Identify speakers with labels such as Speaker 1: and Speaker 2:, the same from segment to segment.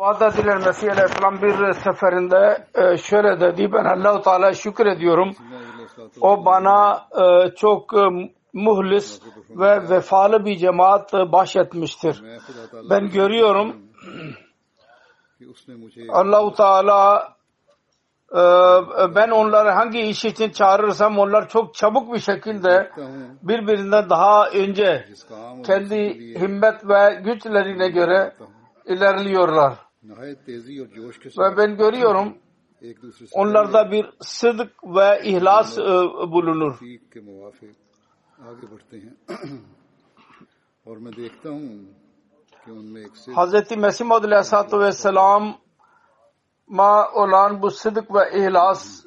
Speaker 1: Vaat edilen Mesih Aleyhisselam bir seferinde e, şöyle dedi ben Allah-u Teala şükrediyorum. O bana e, çok e, muhlis ve vefalı bir cemaat bahşetmiştir. Ben görüyorum Allah-u Teala ben onları hangi iş için çağırırsam onlar çok çabuk bir şekilde birbirinden daha önce kendi himmet ve güçlerine göre ilerliyorlar. Ve ben görüyorum onlarda bir sıdk ve ihlas e, bulunur. Hz. Mesih Aleyhisselatü Vesselam'a olan bu sıdk ve ihlas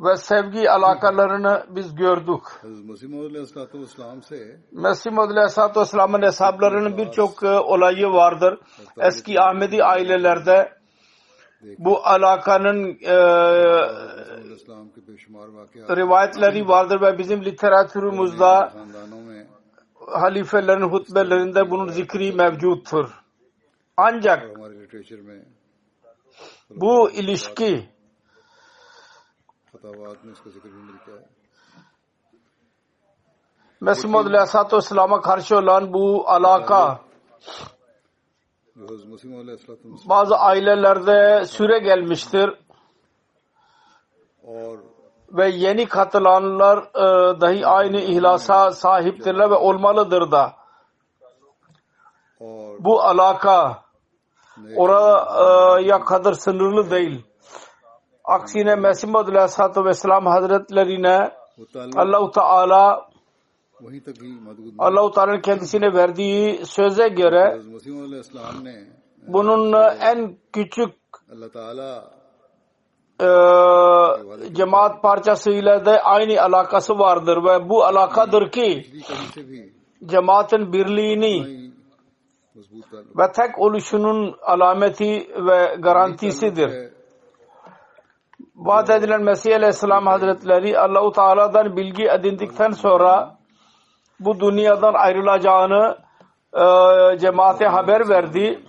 Speaker 1: ve sevgi alakalarını biz gördük. Mesih Maud Aleyhisselatü Vesselam'ın hesaplarının birçok olayı vardır. Eski Ahmedi ailelerde bu alakanın e, rivayetleri vardır ve bizim literatürümüzde halifelerin hutbelerinde bunun zikri mevcuttur. Ancak bu ilişki Muhammed Aleyhisselatü Vesselam'a karşı olan bu alaka. Bazı ailelerde süre gelmiştir. Ve yeni katılanlar e, dahi aynı ihlasa sahiptirler ve olmalıdır da. Bu alaka. Oraya kadar sınırlı değil. Aksine Mesih Muhammed Aleyhisselatü Vesselam Hazretlerine Allah-u Teala Allah-u Teala'nın kendisine verdiği söze göre bunun en küçük e, cemaat parçasıyla da aynı alakası vardır ve bu alakadır ki cemaatin birliğini ve tek oluşunun alameti ve garantisidir. Vaat edilen Mesih Aleyhisselam Hazretleri Allah-u Teala'dan bilgi edindikten sonra bu dünyadan ayrılacağını e, cemaate haber verdi.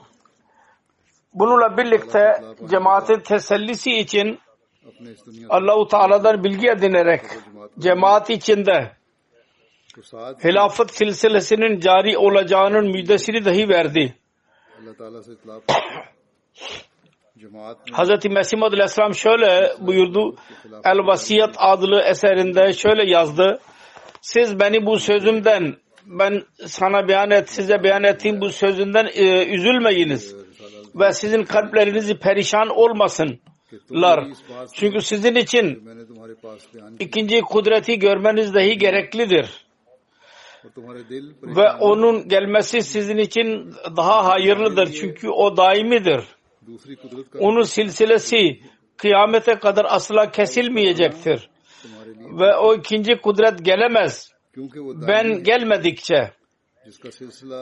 Speaker 1: Bununla birlikte cemaatin tesellisi için Allah-u Teala'dan bilgi edinerek cemaat içinde hilafet silsilesinin cari olacağının müjdesini dahi verdi. Hz. Mesih Aleyhisselam şöyle buyurdu. El Vasiyet adlı eserinde şöyle yazdı. Siz beni bu sözümden ben sana beyan et, size beyan ettiğim bu sözünden e, üzülmeyiniz ve sizin kalplerinizi perişan olmasınlar. Çünkü sizin için ikinci kudreti görmeniz dahi gereklidir. Ve onun gelmesi sizin için daha hayırlıdır. Çünkü o daimidir. Onun silsilesi kıyamete kadar asla kesilmeyecektir. Ve o ikinci kudret gelemez. Ben gelmedikçe.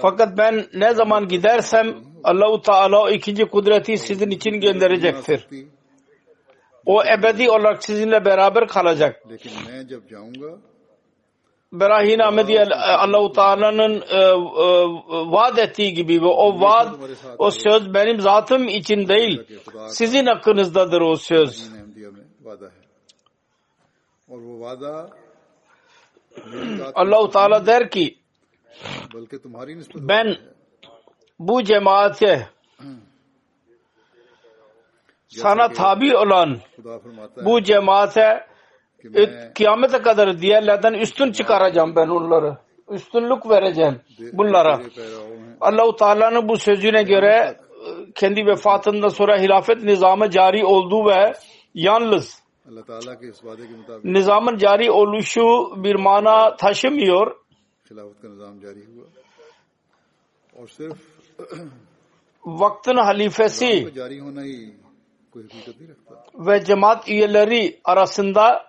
Speaker 1: Fakat ben ne zaman gidersem Allahu Teala o ikinci kudreti sizin için gönderecektir. O ebedi olarak sizinle beraber kalacak. Berahin Ahmedi e, Allah-u Teala'nın e, e, e, vaat ettiği gibi ve o vaat, o söz benim zatım için değil, sizin hakkınızdadır o söz. Allah-u Teala der ki, ben bu cemaate sana tabi olan bu cemaate kıyamete kadar diğerlerden üstün çıkaracağım ben onları. Üstünlük vereceğim bunlara. Allahu Teala'nın bu sözüne göre e, kendi vefatından sonra hilafet nizamı cari oldu ve yalnız nizamın cari oluşu bir mana taşımıyor. Vaktin halifesi ve cemaat üyeleri arasında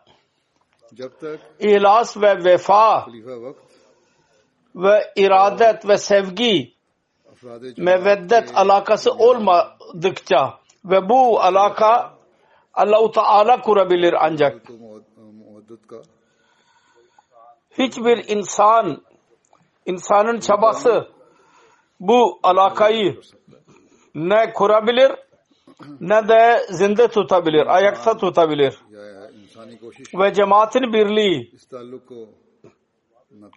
Speaker 1: İhlas ve vefa ve iradet ve sevgi meveddet alakası olmadıkça ve bu alaka Allah-u Teala kurabilir ancak. Hiçbir insan, insanın çabası bu alakayı ne kurabilir ne de zinde tutabilir, ayakta tutabilir ve cemaatin birliği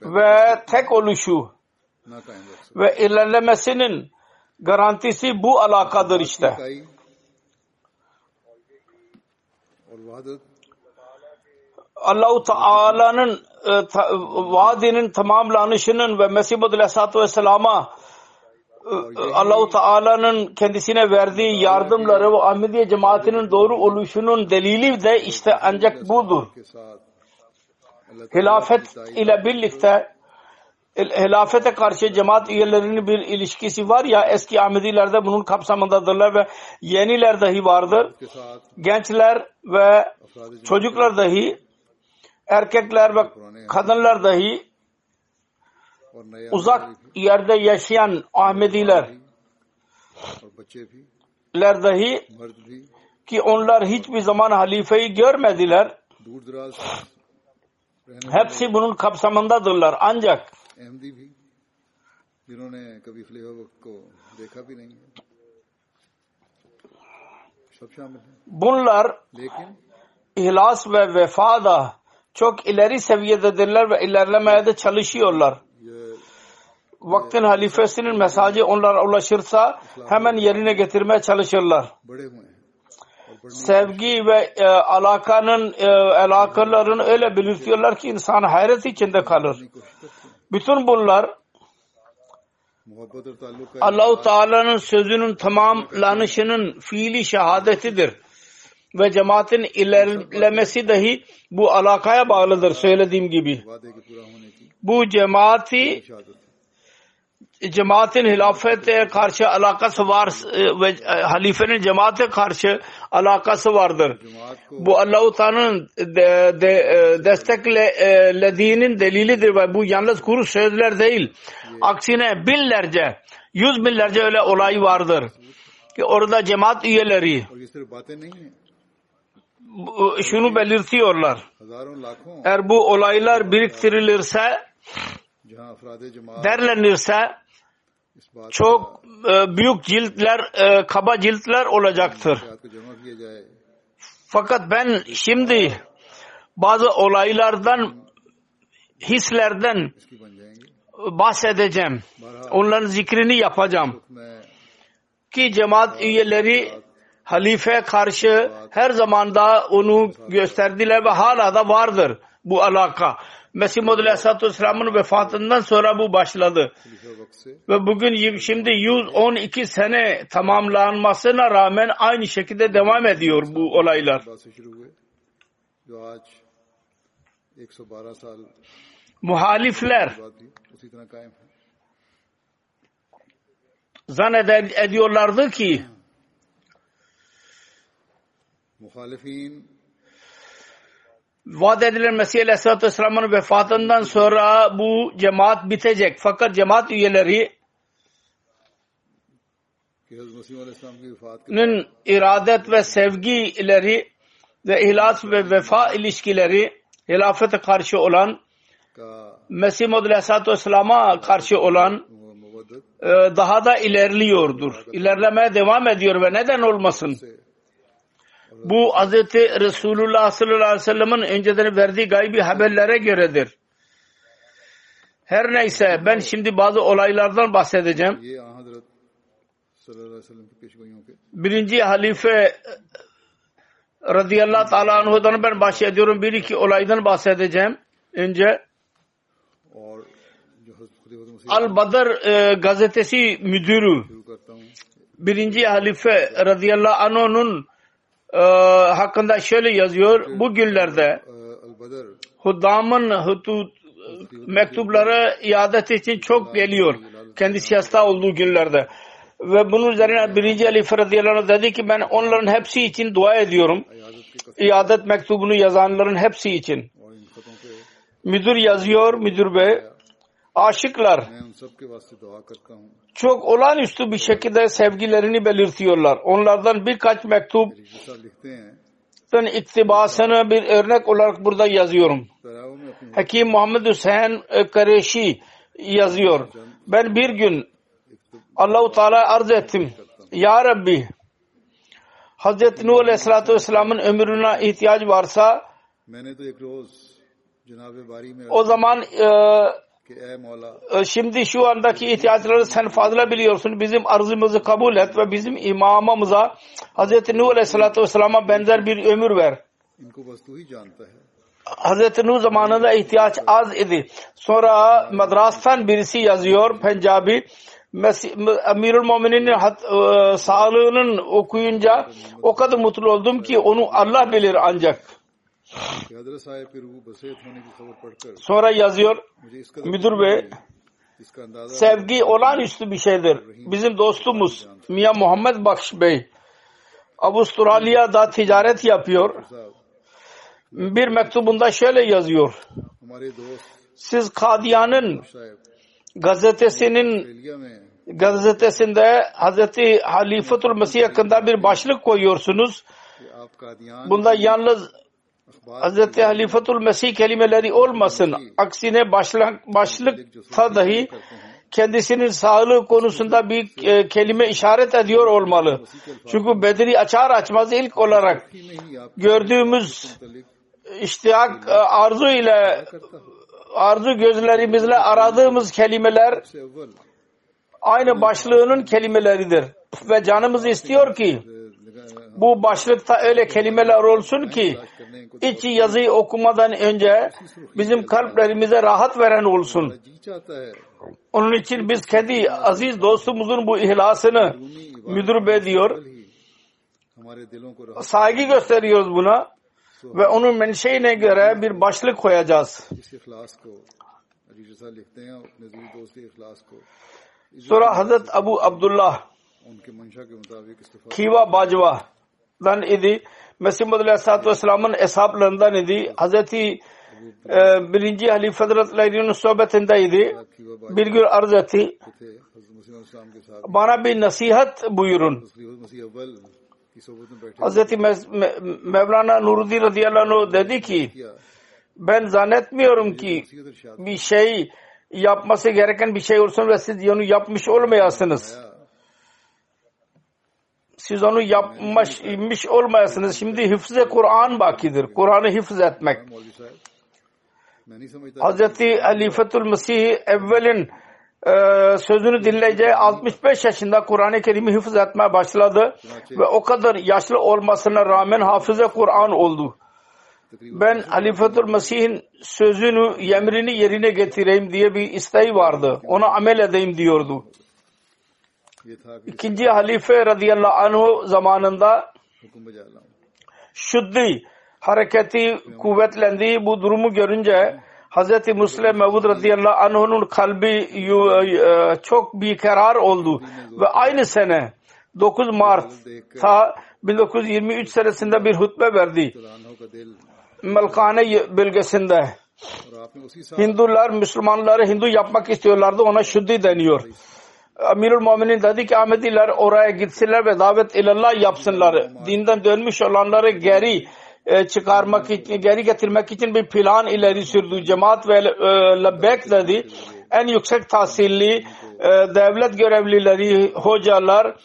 Speaker 1: ve tek oluşu ve ilerlemesinin garantisi bu alakadır işte. Allahu Teala'nın vaadinin tamamlanışının ve Mesih Aleyhisselatü Vesselam'a ee, e, Allahu Teala'nın kendisine verdiği yardımları ve Ahmediye cemaatinin doğru oluşunun delili de işte ancak budur. Hilafet ile birlikte hilafete karşı cemaat üyelerinin bir ilişkisi var ya eski Ahmedilerde bunun kapsamındadırlar ve yeniler dahi vardır. Gençler ve çocuklar dahi erkekler ve kadınlar dahi uzak yerde yaşayan Ahmediler ler dahi ki onlar hiçbir zaman halifeyi görmediler. Hepsi bunun kapsamındadırlar. Ancak bunlar ihlas ve vefada çok ileri seviyededirler ve ilerlemeye de çalışıyorlar vaktin halifesinin mesajı onlara ulaşırsa hemen yerine getirmeye çalışırlar. Sevgi ve e, alakanın e, alakalarını öyle belirtiyorlar ki insan hayret içinde kalır. Bütün bunlar Allahu Teala'nın sözünün tamamlanışının fiili şehadetidir. Ve cemaatin ilerlemesi dahi bu alakaya bağlıdır söylediğim gibi. Bu cemaati cemaatin hilafete karşı alakası var e, ve e, halifenin cemaate karşı alakası vardır. Bu Allahu Teala'nın de, de, e, desteklediğinin delilidir ve bu yalnız kuru sözler değil. Aksine binlerce, yüz binlerce öyle olay vardır. Ki orada cemaat üyeleri şunu belirtiyorlar. Eğer bu olaylar biriktirilirse derlenirse çok e, büyük ciltler, e, kaba ciltler olacaktır. Fakat ben şimdi bazı olaylardan, hislerden bahsedeceğim. Onların zikrini yapacağım. Ki cemaat üyeleri halife karşı her zamanda onu gösterdiler ve hala da vardır bu alaka. Mesih Modül Aleyhisselatü Vesselam'ın vefatından sonra bu başladı. Ve bugün şimdi 112 sene tamamlanmasına rağmen aynı şekilde devam ediyor bu olaylar. Muhalifler zannediyorlardı ki
Speaker 2: muhalifin
Speaker 1: vaat edilen Mesih Aleyhisselatü Vesselam'ın vefatından sonra bu cemaat bitecek. Fakat cemaat
Speaker 2: üyeleri nın
Speaker 1: iradet ve sevgileri ve ihlas ve vefa ilişkileri hilafete karşı olan Mesih Muhammed Aleyhisselatü Vesselam'a karşı olan e, daha da ilerliyordur. İlerlemeye devam ediyor ve neden olmasın? Bu Hz. Resulullah sallallahu aleyhi ve sellem'in önceden verdiği gaybi haberlere göredir. Her neyse ben şimdi bazı olaylardan bahsedeceğim. Birinci halife e, radıyallahu ta'ala anhudan ben bahsediyorum. Bir iki olaydan bahsedeceğim. Önce Al-Badr e, gazetesi müdürü birinci halife radıyallahu anh'ın e, hakkında şöyle yazıyor. Bu günlerde Huddam'ın hutut mektupları iadet için çok geliyor. Kendisi hasta olduğu günlerde. Ve bunun üzerine birinci Ali radıyallahu dedi ki ben onların hepsi için dua ediyorum. İadet mektubunu yazanların hepsi için. Müdür yazıyor, müdür bey aşıklar çok olağanüstü bir şekilde sevgilerini belirtiyorlar. Onlardan birkaç
Speaker 2: mektup
Speaker 1: iktibasını bir örnek olarak burada yazıyorum. Hakim Muhammed Hüseyin Kareşi yazıyor. Ben bir gün Allahu Teala arz ettim. Ya Rabbi Hazreti Nuh Aleyhisselatü Vesselam'ın ömrüne ihtiyaç varsa o zaman e, e, şimdi şu andaki ihtiyaçları sen fazla biliyorsun. Bizim arzımızı kabul et ve bizim imamımıza Hz. Nuh Aleyhisselatü Vesselam'a benzer bir ömür ver. Hz. Nuh zamanında ihtiyaç az idi. Sonra Madras'tan birisi yazıyor Pencabi. Amirul Mumin'in e, sağlığının okuyunca o kadar mutlu oldum ki onu Allah bilir ancak. Sonra yazıyor müdür bey sevgi olağanüstü bir şeydir. Bizim dostumuz Mia Muhammed Bakş Bey Avustralya'da ticaret yapıyor. Bir mektubunda şöyle yazıyor. Siz Kadiyan'ın gazetesinin gazetesinde Hazreti Halifatul Mesih hakkında bir başlık koyuyorsunuz. Bunda yalnız Hz. Halifatul Mesih kelimeleri olmasın. Aksine başlık, başlıkta dahi kendisinin sağlığı konusunda bir e, kelime işaret ediyor olmalı. Çünkü Bedri açar açmaz ilk olarak gördüğümüz iştiyak e, arzu ile arzu gözlerimizle aradığımız kelimeler aynı başlığının kelimeleridir. Ve canımız istiyor ki bu başlıkta öyle kelimeler olsun ki içi yazıyı okumadan önce bizim kalplerimize rahat veren olsun. Onun için biz kendi aziz dostumuzun bu ihlasını
Speaker 2: müdürbe ediyor.
Speaker 1: Saygı gösteriyoruz buna ve onun menşeine göre bir başlık koyacağız. Sonra Hazret Abu Abdullah Kiva Bajwa ashabından idi. Mesih Muhammed Aleyhisselatü Vesselam'ın eshablarından idi. Hazreti e, birinci halife Hazretleri'nin sohbetindeydi. Bir gün arz etti. Bana bir nasihat buyurun. Hazreti Mevlana Nuruddin radıyallahu anh dedi ki ben zannetmiyorum ki bir şey yapması gereken bir şey olsun ve siz onu yapmış olmayasınız siz onu yapmış olmayasınız. Şimdi hıfze Kur'an bakidir. Kur'an'ı hıfz etmek. Hazreti Halifetul Mesih evvelin e, sözünü dinleyeceği 65 yaşında Kur'an-ı Kerim'i hıfz etmeye başladı ve o kadar yaşlı olmasına rağmen hafıza Kur'an oldu. Ben Halifetul Mesih'in sözünü, emrini yerine getireyim diye bir isteği vardı. Ona amel edeyim diyordu. İkinci halife radıyallahu anhu zamanında şuddi hareketi kuvvetlendi. Bu durumu görünce Hz. Musleh Mevud radıyallahu anh'un kalbi e, çok bir karar oldu. Ve aynı sene 9 Mart'ta 1923 senesinde bir hutbe verdi. Melkane bölgesinde. Hindular Müslümanları Hindu yapmak istiyorlardı. Ona şuddi deniyor. Amirul Muminin dedi ki Ahmediler oraya gitsinler ve davet ilallah yapsınlar. Dinden dönmüş olanları geri e, çıkarmak için, geri getirmek için bir plan ileri sürdü. Cemaat ve e, lebbek dedi. En yüksek tahsilli e, devlet görevlileri, hocalar,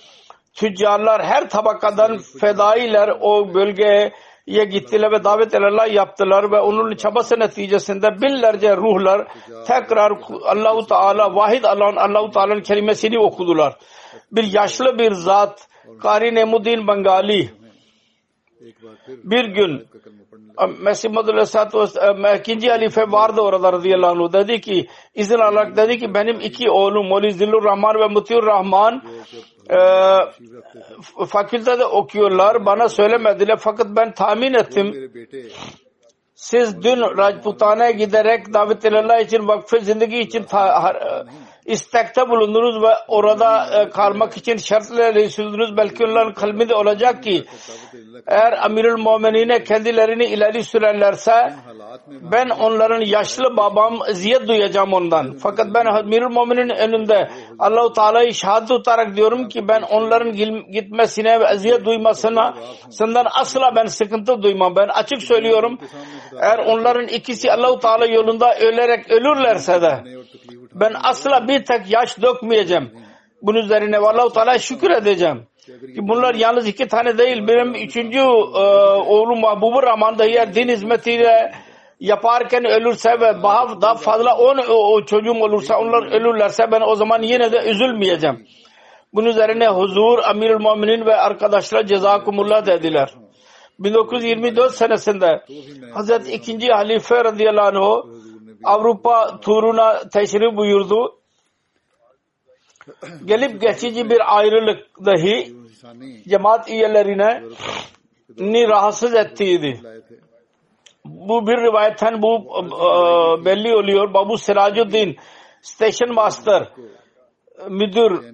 Speaker 1: tüccarlar her tabakadan fedailer o bölgeye ya gittiler ve davet Allah yaptılar ve onun çabası neticesinde binlerce ruhlar tekrar Allahu Teala vahid Allah'ın Allahu Teala'nın kelimesini okudular. Bir yaşlı bir zat Kari Nemudin Bengali bir gün Mesih Aleyhisselatü Vesselam ikinci halife vardı orada radıyallahu anh. Dedi ki izin alarak dedi ki benim iki oğlum Moli Zillur Rahman ve Mutiur Rahman e, fakültede okuyorlar. Bana söylemediler fakat ben tahmin ettim siz dün Rajputana'ya giderek davetilillah için vakfı zindagi için ta, e, istekte bulundunuz ve orada e, kalmak için şartları sürdünüz. Belki onların kalbinde olacak ki eğer Amirül Mu'minine kendilerini ileri
Speaker 2: sürenlerse
Speaker 1: ben onların yaşlı babam eziyet duyacağım ondan. Fakat ben Hazmirül Mumin'in önünde Allahu Teala'yı şahit tutarak diyorum ki ben onların gitmesine ve eziyet duymasına senden asla ben sıkıntı duymam. Ben açık söylüyorum. Eğer onların ikisi Allahu Teala yolunda ölerek ölürlerse de ben asla bir tek yaş dökmeyeceğim. Bunun üzerine Allahu Teala şükür edeceğim ki bunlar yalnız iki tane değil. Benim üçüncü e, oğlum Mahbubur Rahman da diğer din hizmetiyle yaparken ölürse ve daha, daha fazla on o, o çocuğum olursa onlar ölürlerse ben o zaman yine de üzülmeyeceğim. Bunun üzerine huzur Amirül Muminin ve arkadaşlar cezakumullah dediler. 1924 senesinde Hazreti 2. Halife radıyallahu anh Avrupa turuna teşrif buyurdu. Gelip geçici bir ayrılık dahi cemaat üyelerine ni rahatsız ettiydi bu bir rivayeten bu e, belli oluyor. Babu Siracuddin station master müdür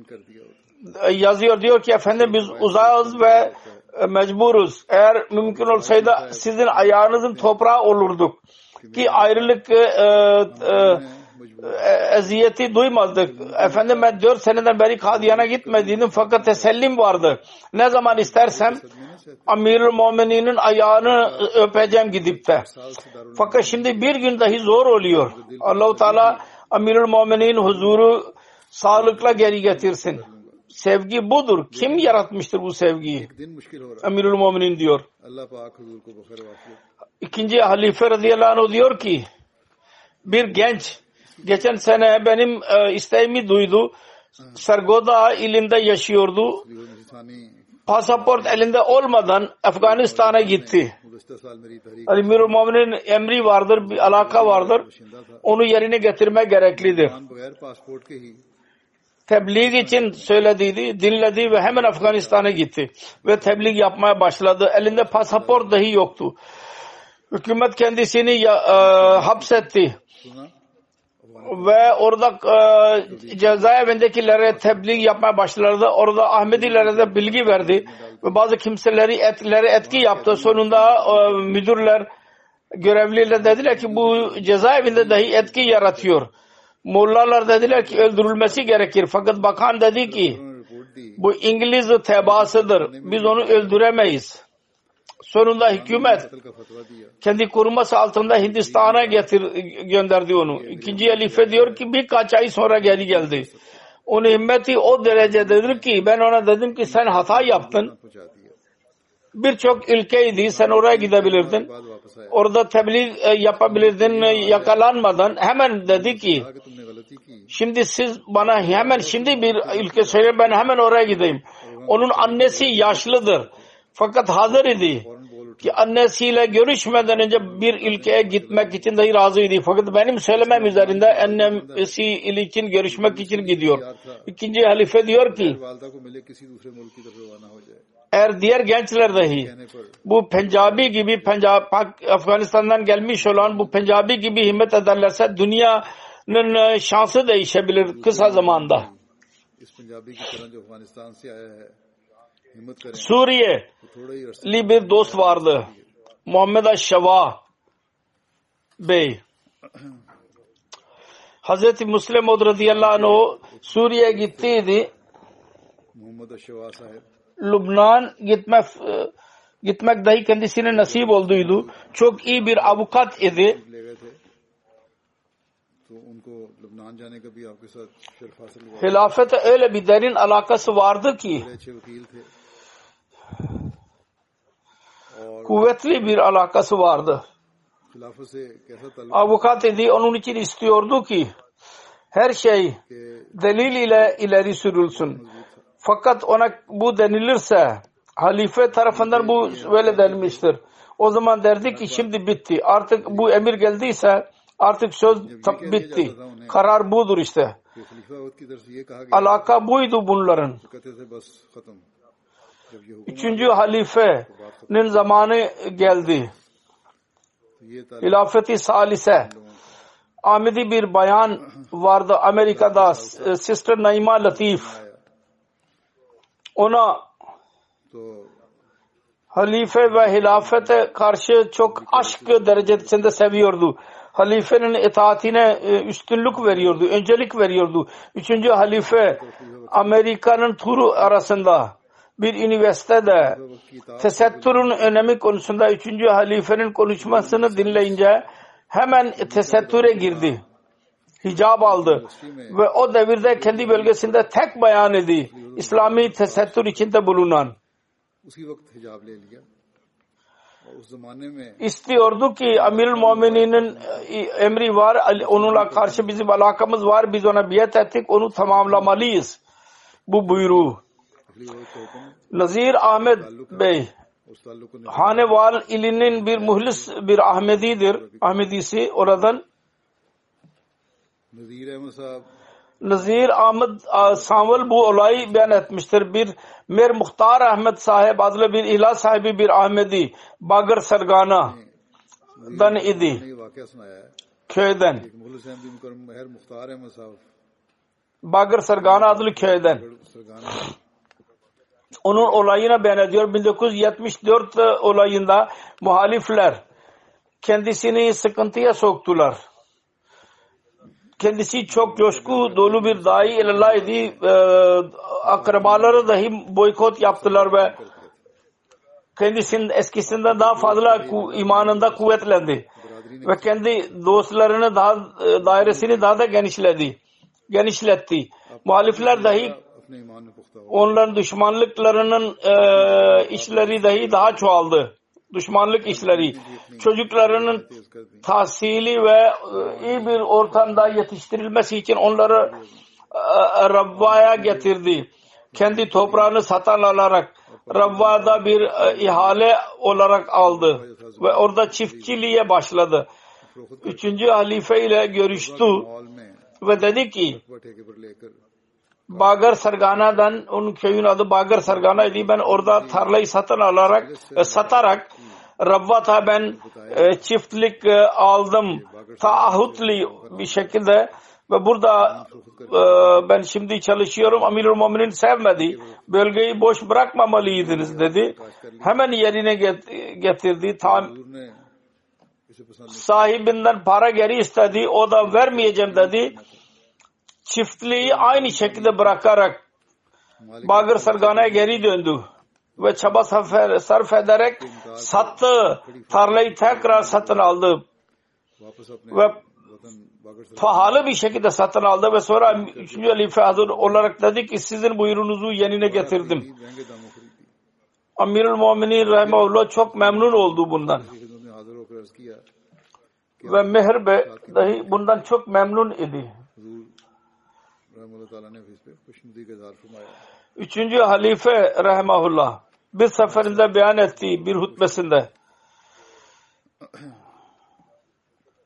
Speaker 1: e, yazıyor diyor ki efendim biz uzağız ve e, mecburuz. Eğer mümkün olsaydı sizin ayağınızın toprağı olurduk. Ki ayrılık e, e, e, eziyeti duymazdık. Efendim ben dört seneden beri Kadyan'a gitmediğim fakat tesellim vardı. Ne zaman istersem Amirül Mumininin ayağını öpeceğim gidip de. Fakat şimdi bir gün dahi zor oluyor. Allahu Teala Amirül Muminin huzuru sağlıkla geri getirsin. Sevgi budur. Kim yaratmıştır bu sevgiyi? Amirül Muminin diyor. İkinci halife radıyallahu anh diyor ki bir genç geçen sene benim e, isteğimi duydu. Sargoda ilinde yaşıyordu. Pasaport elinde olmadan Afganistan'a gitti.
Speaker 2: Ali
Speaker 1: Mürü Mumin'in emri vardır, bir alaka vardır. Onu yerine getirme gereklidir. Tebliğ için söylediydi, dinledi ve hemen Afganistan'a gitti. Ve tebliğ yapmaya başladı. Elinde pasaport dahi yoktu. Hükümet kendisini ya, e, hapsetti ve orada e, cezaevindekilere tebliğ yapmaya başladı. Orada Ahmedilere de bilgi verdi. Ve bazı kimseleri etkileri etki yaptı. Sonunda e, müdürler görevliler dediler ki bu cezaevinde dahi etki yaratıyor. Mollalar dediler ki öldürülmesi gerekir. Fakat bakan dedi ki bu İngiliz tebasıdır. Biz onu öldüremeyiz. Sonunda hükümet kendi koruması altında Hindistan'a getir, gönderdi onu. İkinci halife diyor ki birkaç ay sonra geri geldi. Onun himmeti o derecededir ki ben ona dedim ki sen hata yaptın. Birçok ülkeydi sen oraya gidebilirdin. Orada tebliğ e, yapabilirdin yakalanmadan. Hemen dedi ki şimdi siz bana hemen şimdi bir ülke söyle ben hemen oraya gideyim. Onun annesi yaşlıdır. Fakat hazır idi ki annesiyle görüşmeden önce bir ilkeye gitmek için dahi razıydı. Fakat benim söylemem üzerinde annesi ilkin görüşmek için gidiyor. İkinci halife diyor ki eğer diğer gençler dahi bu Pencabi gibi Pencab, Afganistan'dan gelmiş olan bu Pencabi gibi himmet ederlerse dünyanın e, şansı değişebilir kısa zamanda. Suriyeli bir dost vardı. Muhammed Aşşava Bey. Hazreti Müslim Od radıyallahu anh Suriye gittiydi. Lübnan gitme gitmek dahi kendisine nasip olduydu. Çok iyi bir avukat idi. Hilafete öyle bir derin alakası vardı ki kuvvetli bir alakası vardı. Avukat idi onun için istiyordu ki her şey delil ile ileri sürülsün. Fakat ona bu denilirse halife tarafından bu böyle denmiştir. O zaman derdi ki şimdi bitti. Artık bu emir geldiyse artık söz bitti. Karar budur işte. Alaka buydu bunların. Üçüncü halifenin zamanı geldi. Hilafeti Salise. Ahmedi bir bayan vardı Amerika'da Sister Naima Latif. Ona halife ve hilafete karşı çok aşk derecesinde seviyordu. Halifenin itaatine e, üstünlük veriyordu, öncelik veriyordu. Üçüncü halife Amerika'nın turu arasında bir üniversitede tesettürün önemi konusunda üçüncü halifenin konuşmasını dinleyince hemen tesettüre girdi. Hicab aldı ve o devirde kendi bölgesinde tek bayan edildi. İslami tesettür içinde bulunan. İstiyordu ki Amir Mumininin e, emri var, onunla karşı bizim alakamız var, biz ona biat ettik, onu tamamlamalıyız. Bu buyruğu. Nazir Ahmet Bey Haneval ilinin bir muhlis bir Ahmedidir. Ahmedisi oradan Nazir Ahmet e, Samvel bu olayı beyan etmiştir. Bir Mer Muhtar Ahmet sahip adlı bir ilah sahibi bir Ahmedi
Speaker 2: Bagır Sergana dan idi.
Speaker 1: Köyden. Bagır Sergana adlı köyden onun olayına benziyor. 1974 olayında muhalifler kendisini sıkıntıya soktular. Kendisi çok coşku dolu bir dahi ilallah idi. Ee, akrabaları dahi boykot yaptılar ve kendisinin eskisinden daha fazla imanında kuvvetlendi. Ve kendi dostlarını daha e, dairesini daha da genişledi. Genişletti. Muhalifler dahi Onların düşmanlıklarının e, işleri dahi daha çoğaldı. Düşmanlık işleri. Çocuklarının tahsili ve e, iyi bir ortamda yetiştirilmesi için onları e, Rabba'ya getirdi. Kendi toprağını satın alarak Rabba'da bir e, ihale olarak aldı ve orada çiftçiliğe başladı. Üçüncü halife ile görüştü ve dedi ki Bagar Sargana'dan onun köyün adı Bagar Sargana'ydı. Ben orada tarlayı satın alarak e, satarak Rabbat'a ben e, çiftlik e, aldım. Taahhütlü bir şekilde ve burada ben şimdi çalışıyorum. Amirul Muminin sevmedi. Bölgeyi boş bırakmamalıydınız dedi. Hemen yerine getirdi. Tam sahibinden para geri istedi. O da vermeyeceğim dedi çiftliği aynı şekilde bırakarak Bagır Sargana'ya geri döndü ve çaba sarf ederek sattı. Tarlayı tekrar satın aldı. Ve pahalı bir şekilde satın aldı ve sonra 3. halife hazır olarak dedi ki sizin buyurunuzu yenine getirdim. Amirul Mu'minin Rahimahullah çok memnun oldu bundan. Ve Mehrbe dahi bundan çok memnun idi. Üçüncü halife rahimahullah bir seferinde beyan ettiği bir hutbesinde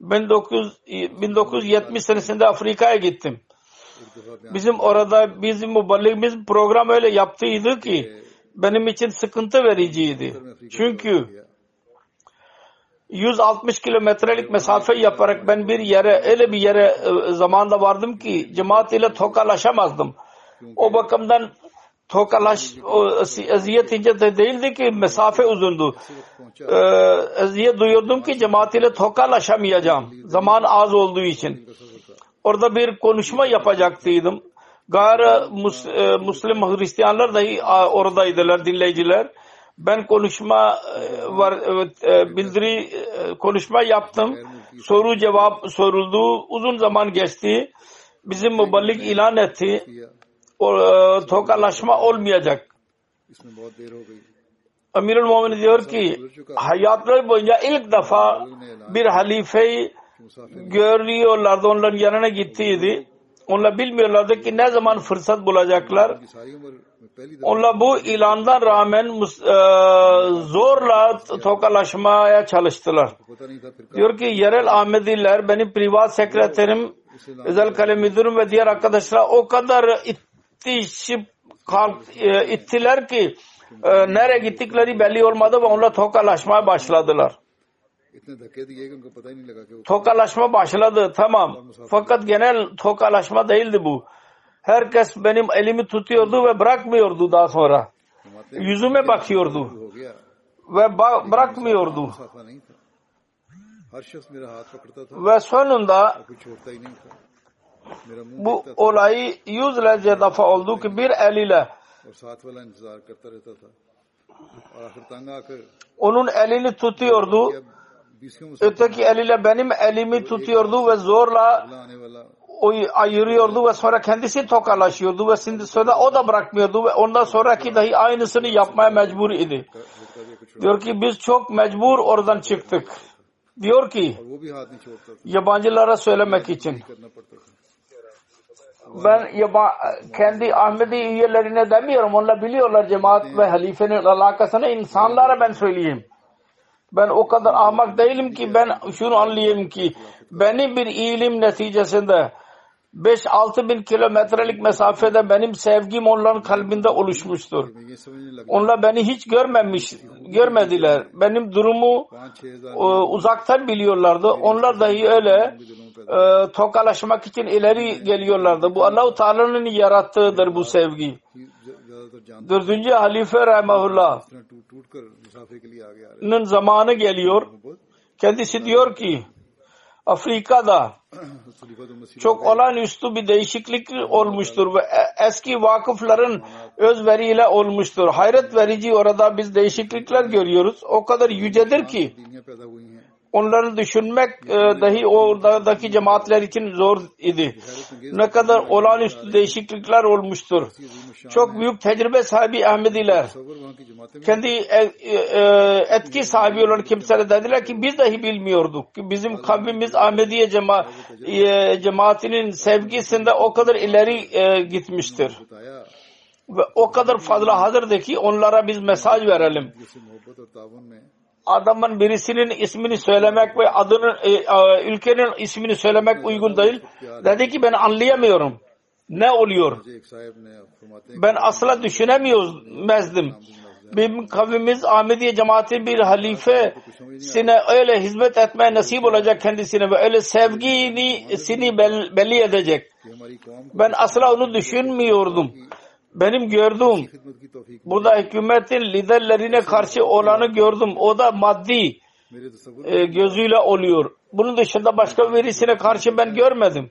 Speaker 1: 19, 1970 senesinde Afrika'ya gittim. Bizim orada bizim mübarek biz program öyle yaptıydı ki benim için sıkıntı vericiydi. Çünkü 160 kilometrelik mesafe yaparak ben bir yere öyle bir yere e, zamanda vardım ki cemaat ile tokalaşamazdım. O bakımdan tokalaş eziyet ince de değildi ki mesafe uzundu. Ee, eziyet duyuyordum ki cemaat ile tokalaşamayacağım. Zaman az olduğu için. Orada bir konuşma yapacaktıydım. Gayri e, Müslim Hristiyanlar dahi oradaydılar dinleyiciler ben konuşma e, var e, bildiri e, konuşma yaptım. Soru cevap soruldu. Uzun zaman geçti. Bizim müballik ilan etti. O, tokalaşma olmayacak. Amirul Mumin diyor ki hayatları boyunca ilk defa bir halifeyi görüyorlardı. Onların yanına gittiydi. Onlar bilmiyorlardı ki ne zaman fırsat bulacaklar. Onlar bu ilandan rağmen e, zorla tokalaşmaya çalıştılar. Diyor ki yerel Ahmediler benim privat sekreterim özel kalem müdürüm ve diğer arkadaşlar o kadar ittişip kalk, e, ittiler ki e, nereye gittikleri belli olmadı ve onlar tokalaşmaya başladılar. Tokalaşma başladı tamam. Fakat genel tokalaşma değildi bu. Herkes benim elimi tutuyordu ve bırakmıyordu daha sonra. Yüzüme bakıyordu ve ba- bırakmıyordu. Ve sonunda bu olayı yüzlerce defa oldu ki bir eliyle onun elini tutuyordu Öteki eliyle benim elimi tutuyordu ve zorla o ayırıyordu ve sonra kendisi tokalaşıyordu ve şimdi sonra o da bırakmıyordu ve ondan sonraki dahi aynısını yapmaya mecbur idi. Diyor ki biz çok mecbur oradan çıktık. Diyor ki yabancılara söylemek için ben yaba, kendi Ahmedi üyelerine demiyorum. Onlar biliyorlar cemaat ve halifenin alakasını insanlara ben söyleyeyim. Ben o kadar ahmak değilim ki ben şunu anlayayım ki benim bir ilim neticesinde 5-6 bin kilometrelik mesafede benim sevgim onların kalbinde oluşmuştur. Onlar beni hiç görmemiş, görmediler. Benim durumu e, uzaktan biliyorlardı. Onlar dahi öyle e, tokalaşmak için ileri geliyorlardı. Bu Allahu Teala'nın yarattığıdır bu sevgi. Dördüncü halife Rahimahullah'ın zamanı geliyor. Kendisi diyor ki Afrika'da çok olağanüstü bir değişiklik olmuştur ve eski vakıfların özveriyle olmuştur. Hayret verici orada biz değişiklikler görüyoruz. O kadar yücedir ki onları düşünmek e, dahi oradaki cemaatler için zor idi. Ne kadar olağanüstü değişiklikler olmuştur. Çok büyük tecrübe sahibi Ahmediler kendi e, e, e, etki sahibi olan kimseler dediler ki biz dahi bilmiyorduk ki bizim kavmimiz Ahmediye cema, e, cemaatinin sevgisinde o kadar ileri e, gitmiştir ve o kadar fazla hazırdı ki onlara biz mesaj verelim adamın birisinin ismini söylemek ve adının e, e, ülkenin ismini söylemek uygun değil. Dedi ki ben anlayamıyorum. Ne oluyor? Ben asla düşünemiyordum. Bizim kavmimiz Ahmediye cemaatin bir halifesine öyle hizmet etmeye nasip olacak kendisine ve öyle sevgisini belli edecek. Ben asla onu düşünmüyordum benim gördüğüm burada hükümetin liderlerine karşı olanı gördüm. O da maddi e, gözüyle oluyor. Bunun dışında başka birisine karşı ben görmedim.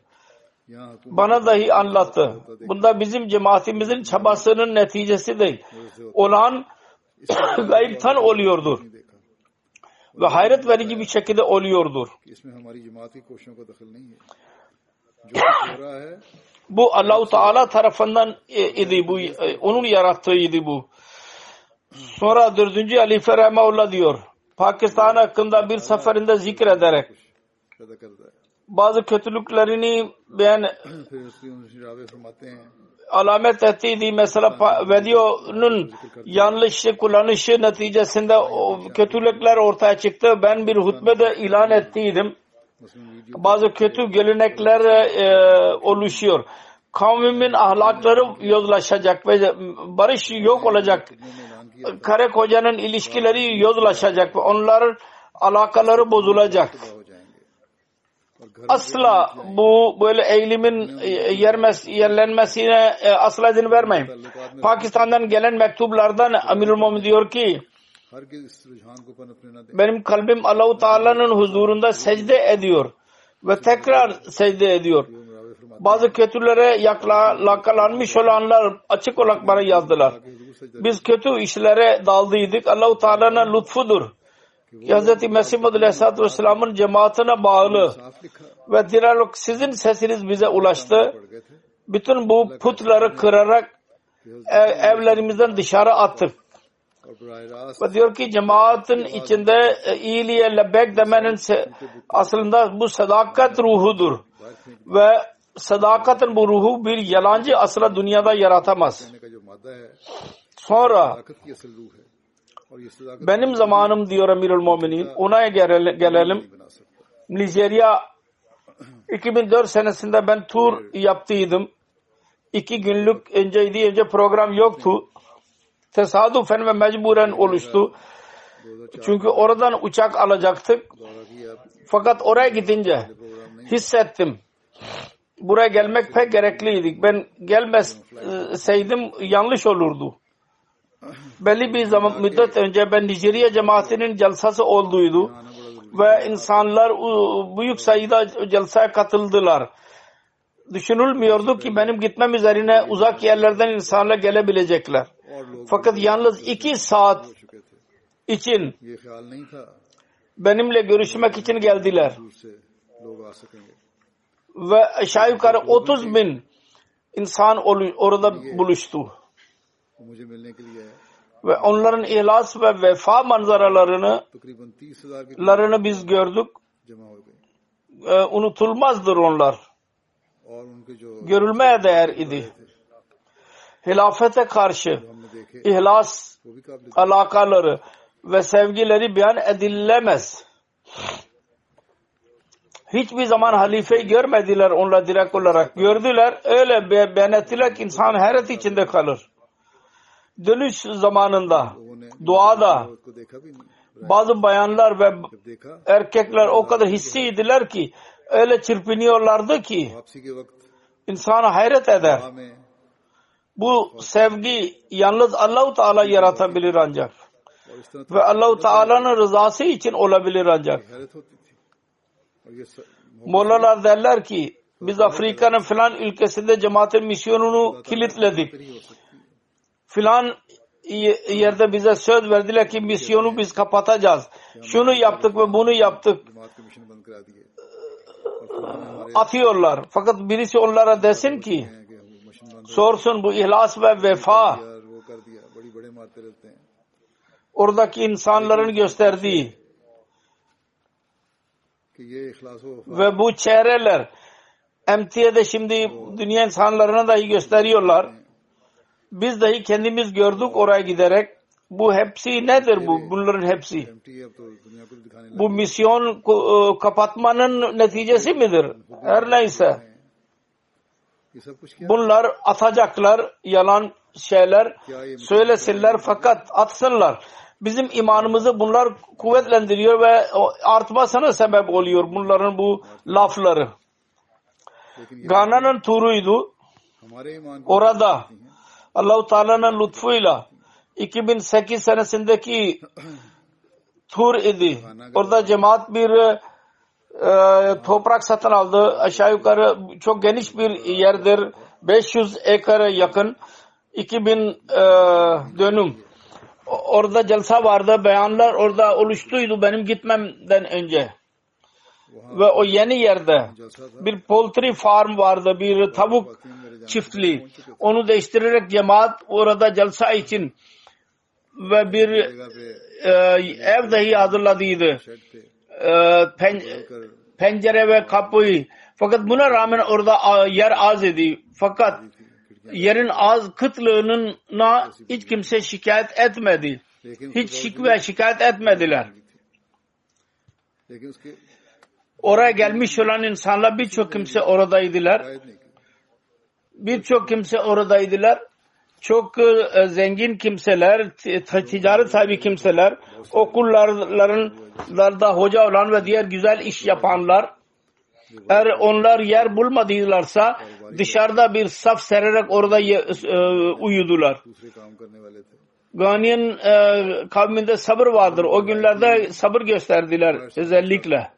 Speaker 1: Bana dahi anlattı. Bunda bizim cemaatimizin çabasının neticesi değil. Olan gayiptan oluyordur. Ve hayret verici bir şekilde oluyordur. Bu Allahu Teala tarafından e, idi bu. E, onun yarattığıydı bu. Sonra dördüncü Halife Rahmeullah diyor. Pakistan hakkında bir seferinde zikrederek bazı kötülüklerini beyan alamet ettiydi. Mesela videonun yanlış kullanışı neticesinde kötülükler ortaya çıktı. Ben bir hutbede ilan ettiydim. Bazı kötü gelenekler e, oluşuyor. Kavmimin ahlakları yozlaşacak ve barış yok olacak. Kare kocanın ilişkileri yozlaşacak ve onların alakaları bozulacak. Asla bu böyle eğilimin e, yermez, yerlenmesine e, asla izin vermeyin. Pakistan'dan gelen mektuplardan Amirul Mumin diyor ki benim kalbim Allahu Teala'nın huzurunda secde ediyor ve tekrar secde ediyor. Bazı kötülere yakalanmış olanlar açık olarak bana yazdılar. Biz kötü işlere daldıydık. Allahu Teala'nın lütfudur. Hz. Mesih Madhu Aleyhisselatü Vesselam'ın cemaatine bağlı ve diralok sizin sesiniz bize ulaştı. Bütün bu putları kırarak evlerimizden dışarı attık diyor ki cemaatin içinde e, iyiliğe lebek demenin aslında bu sadakat ruhudur. Ve sadakatin bu ruhu bir yalancı asla dünyada yaratamaz. Sonra benim zamanım diyor Emirül Muminin ona gelelim. Nijerya 2004 senesinde ben tur yaptıydım. İki günlük önceydi önce program yoktu tesadüfen ve mecburen oluştu. Çünkü oradan uçak alacaktık. Fakat oraya gidince hissettim. Buraya gelmek pek gerekliydi. Ben gelmeseydim e, yanlış olurdu. Belli bir zaman müddet önce ben Nijerya cemaatinin celsası olduydu ve insanlar büyük sayıda celsaya katıldılar. Düşünülmüyordu ki benim gitmem üzerine uzak yerlerden insanlar gelebilecekler. Fakat yalnız iki saat için benimle görüşmek için geldiler. Ve aşağı yukarı 30 bin insan orada buluştu. Ve onların ihlas ve vefa manzaralarını larını biz gördük. Ee, unutulmazdır onlar. Görülmeye değer idi. Hilafete karşı ihlas alakaları ve sevgileri beyan edilemez. Hiçbir zaman halifeyi görmediler onlar direkt olarak. Gördüler öyle beyan ettiler ki insan hayret içinde kalır. Dönüş zamanında duada bazı bayanlar ve erkekler o kadar hissiydiler ki öyle çırpınıyorlardı ki insana hayret eder. Bu sevgi yalnız Allahu Teala yaratabilir ancak. Ve Allahu Teala'nın rızası için olabilir ancak. Mollalar derler ki biz Afrika'nın filan ülkesinde cemaatin misyonunu kilitledik. Filan yerde bize söz verdiler ki misyonu biz kapatacağız. Şunu yaptık ve bunu yaptık. Atıyorlar. Fakat birisi onlara desin ki sorsun bu ihlas ve vefa oradaki insanların gösterdiği ve bu çehreler emtiyede şimdi dünya insanlarına dahi gösteriyorlar. Biz dahi kendimiz gördük oraya giderek. Bu hepsi nedir bu? Bunların hepsi. Bu misyon e, kapatmanın neticesi midir? Her neyse. Bunlar atacaklar yalan şeyler söylesinler fakat atsınlar. Bizim imanımızı bunlar kuvvetlendiriyor ve artmasına sebep oluyor bunların bu lafları. Gana'nın turuydu. Orada Allahu Teala'nın lütfuyla 2008 senesindeki tur idi. Orada cemaat bir e, toprak satın aldı. Aşağı yukarı çok geniş bir yerdir. 500 ekara yakın. 2000 e, dönüm. Orada celsa vardı. Beyanlar orada oluştuydu benim gitmemden önce. Wow. Ve o yeni yerde bir poultry farm vardı. Bir tavuk çiftliği. Onu değiştirerek cemaat orada celsa için ve bir e, ev dahi hazırladıydı. Ee, pen, pencere ve kapıyı fakat buna rağmen orada yer az idi. Fakat yerin az kıtlığına hiç kimse şikayet etmedi. Hiç şikve şikayet etmediler. Oraya gelmiş olan insanlar birçok kimse oradaydılar. Birçok kimse oradaydılar. Çok e, zengin kimseler, ticaret sahibi kimseler, okulların okullarda hoca olan ve diğer güzel iş yapanlar eğer onlar yer bulmadılarsa dışarıda bir saf sererek orada ye, e, uyudular. Ganiyen e, kavminde sabır vardır. O günlerde sabır gösterdiler özellikle.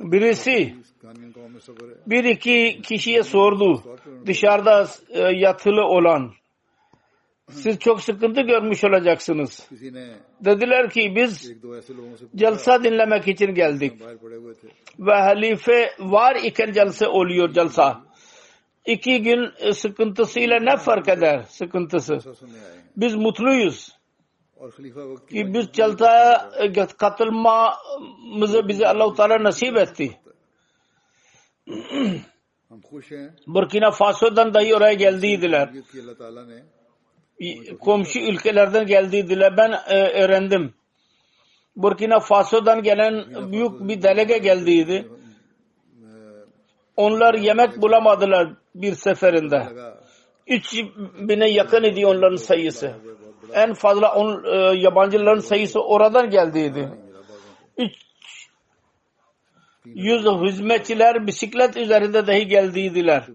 Speaker 1: Birisi bir iki kişiye sordu dışarıda e, yatılı olan siz çok sıkıntı görmüş olacaksınız. Dediler ki biz celsa dinlemek için geldik. Ve halife var iken celse oluyor celsa. İki gün e, sıkıntısıyla ne fark eder sıkıntısı? Biz mutluyuz. Ki biz celsa e, katılmamızı bize Allah-u Teala nasip etti. Burkina Faso'dan dahi oraya geldiydiler komşu ülkelerden geldiydiler. Ben e, öğrendim. Burkina Faso'dan gelen büyük bir delege geldiydi. Onlar yemek bulamadılar bir seferinde. Üç bine yakın idi onların sayısı. En fazla on, e, yabancıların sayısı oradan geldiydi. Üç yüz hizmetçiler bisiklet üzerinde dahi geldiydiler.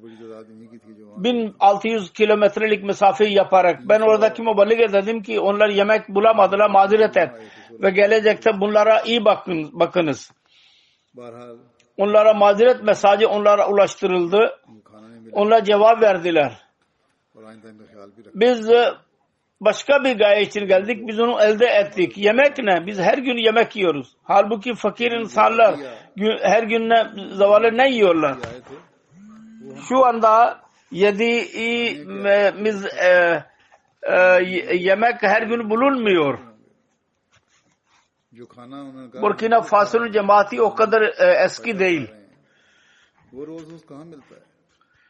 Speaker 1: 1600 kilometrelik mesafeyi yaparak ben oradaki müballige dedim ki onlar yemek bulamadılar mazeret et ve gelecekte bunlara iyi bakın, bakınız. Onlara mazeret mesajı onlara ulaştırıldı. Onlar cevap verdiler. Biz e, başka bir gaye için geldik. Biz onu elde ettik. Yemek ne? Biz her gün yemek yiyoruz. Halbuki fakir insanlar her gün ne, zavallı ne yiyorlar? Şu anda yediği yemek, e, e, yemek her gün bulunmuyor. Burkina Faso'nun cemaati o kadar e, eski değil.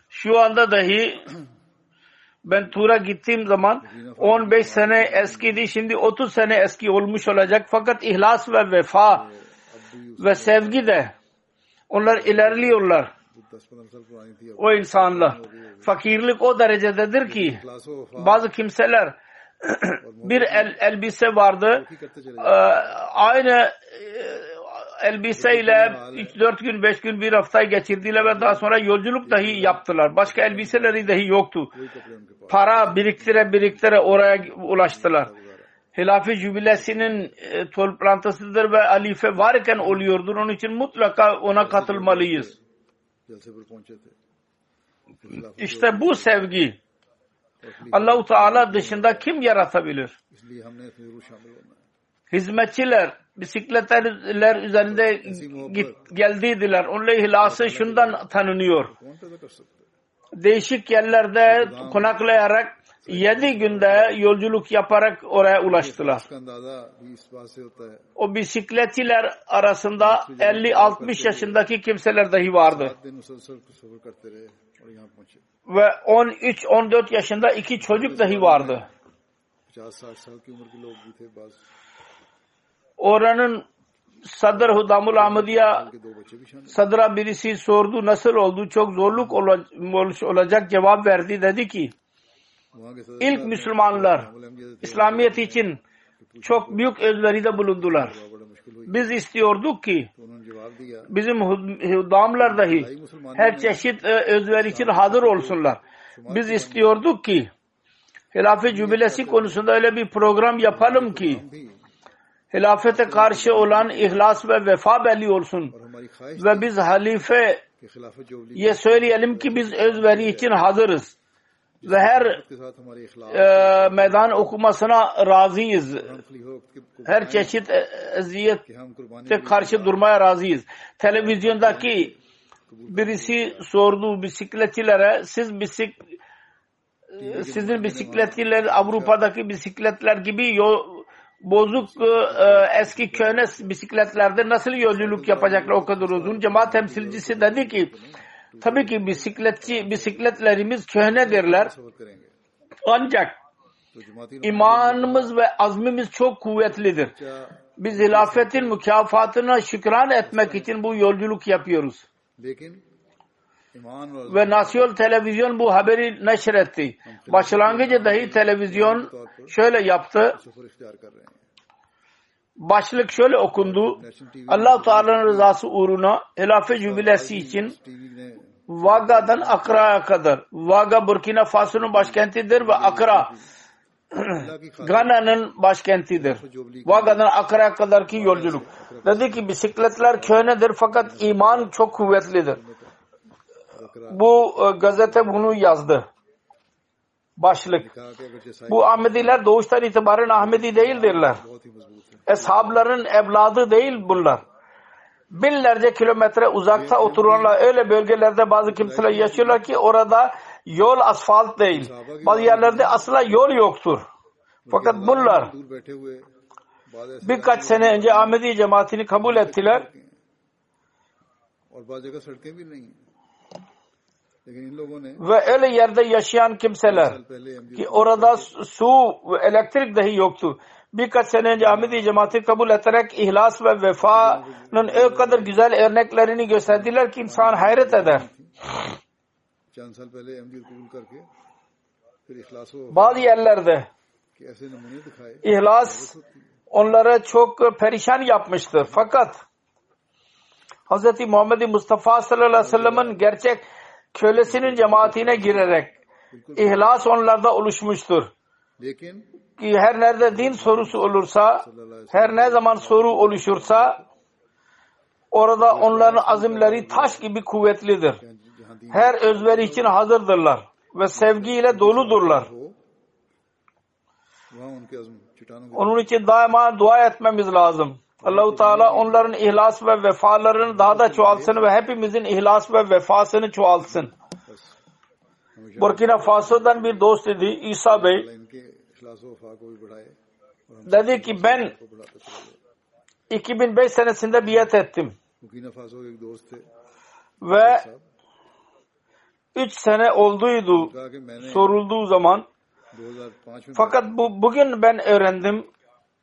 Speaker 1: Şu anda dahi ben Tur'a gittiğim zaman 15 sene eskiydi şimdi 30 sene eski olmuş olacak fakat ihlas ve vefa ve sevgi de onlar ilerliyorlar. O insanlar fakirlik o derecededir ki bazı kimseler bir el, elbise vardı. E, aynı e, elbiseyle 3-4 gün 5 gün bir hafta geçirdiler ve daha sonra yolculuk dahi yaptılar. Başka elbiseleri dahi yoktu. Para biriktire biriktire oraya ulaştılar. Hilafi Jübilesi'nin e, toplantısıdır ve halife varken oluyordur. Onun için mutlaka ona katılmalıyız. İşte bu sevgi. Allahu Teala dışında kim yaratabilir? Hizmetçiler bisikletler üzerinde git, geldiydiler. Onun hilası şundan tanınıyor. Değişik yerlerde konaklayarak Yedi günde yolculuk yaparak oraya ulaştılar. O bisikletiler arasında 50-60 yaşındaki kimseler dahi vardı. Ve 13-14 yaşında iki çocuk dahi vardı. Oranın Sadr Hudamul Ahmadiya Sadra birisi sordu nasıl oldu çok zorluk olacak cevap verdi dedi ki ilk Müslümanlar İslamiyet için çok büyük özveride bulundular. Biz istiyorduk ki bizim hudamlar dahi her çeşit e, özveri için hazır olsunlar. Biz istiyorduk ki hilafet cübilesi konusunda öyle bir program yapalım ki hilafete karşı olan ihlas ve vefa belli olsun. Ve biz
Speaker 2: halife ye
Speaker 1: söyleyelim ki biz özveri için hazırız ve her e, meydan okumasına razıyız. Her çeşit e, eziyete karşı durmaya razıyız. Televizyondaki birisi sordu bisikletlere siz bisik e, sizin bisikletler Avrupa'daki bisikletler gibi yol, bozuk e, eski köhne bisikletlerde nasıl yolculuk yapacaklar o kadar uzun. Cemaat temsilcisi dedi ki Tabii ki bisikletçi, bisikletlerimiz köhnedirler. Ancak imanımız ve azmimiz çok kuvvetlidir. Biz hilafetin mükafatına şükran etmek için bu yolculuk yapıyoruz. Ve nasyonel televizyon bu haberi neşretti. Başlangıcı dahi televizyon şöyle yaptı başlık şöyle okundu. Allah-u Teala'nın rızası uğruna Hilafe Jubilesi için Vaga'dan Akra'ya kadar. Vaga Burkina Faso'nun başkentidir ve Akra Gana'nın başkentidir. Vaga'dan Akra'ya kadar ki yolculuk. Dedi ki bisikletler köhnedir fakat iman çok kuvvetlidir. Bu e, gazete bunu yazdı. Başlık. Bu Ahmediler doğuştan itibaren Ahmedi değildirler. Eshabların evladı değil bunlar binlerce kilometre uzakta oturanlar öyle bölgelerde bazı kimseler yaşıyorlar ki orada yol asfalt değil. Bazı yerlerde asla yol yoktur. Fakat bunlar birkaç sene önce Ahmedi cemaatini kabul ettiler. Ve öyle yerde yaşayan kimseler ki orada su ve elektrik dahi yoktu birkaç sene önce Ahmedi cemaati kabul ederek ihlas ve vefanın o kadar güzel örneklerini gösterdiler ki insan hayret eder. Bazı yerlerde ihlas onlara çok perişan yapmıştır. Fakat Hz. Muhammed Mustafa sallallahu aleyhi ve sellem'in gerçek kölesinin cemaatine girerek ihlas onlarda oluşmuştur her nerede din sorusu olursa, her ne zaman soru oluşursa, orada onların azimleri taş gibi kuvvetlidir. Her özveri için hazırdırlar ve sevgiyle doludurlar. Onun için daima dua etmemiz lazım. Allahu Teala onların ihlas ve vefalarını daha da çoğalsın ve hepimizin ihlas ve vefasını çoğalsın. Burkina Faso'dan bir dost dedi İsa Bey Dedi ki ben 2005 senesinde biat ettim. Ve 3 sene olduydu sorulduğu zaman. Fakat bu bugün ben öğrendim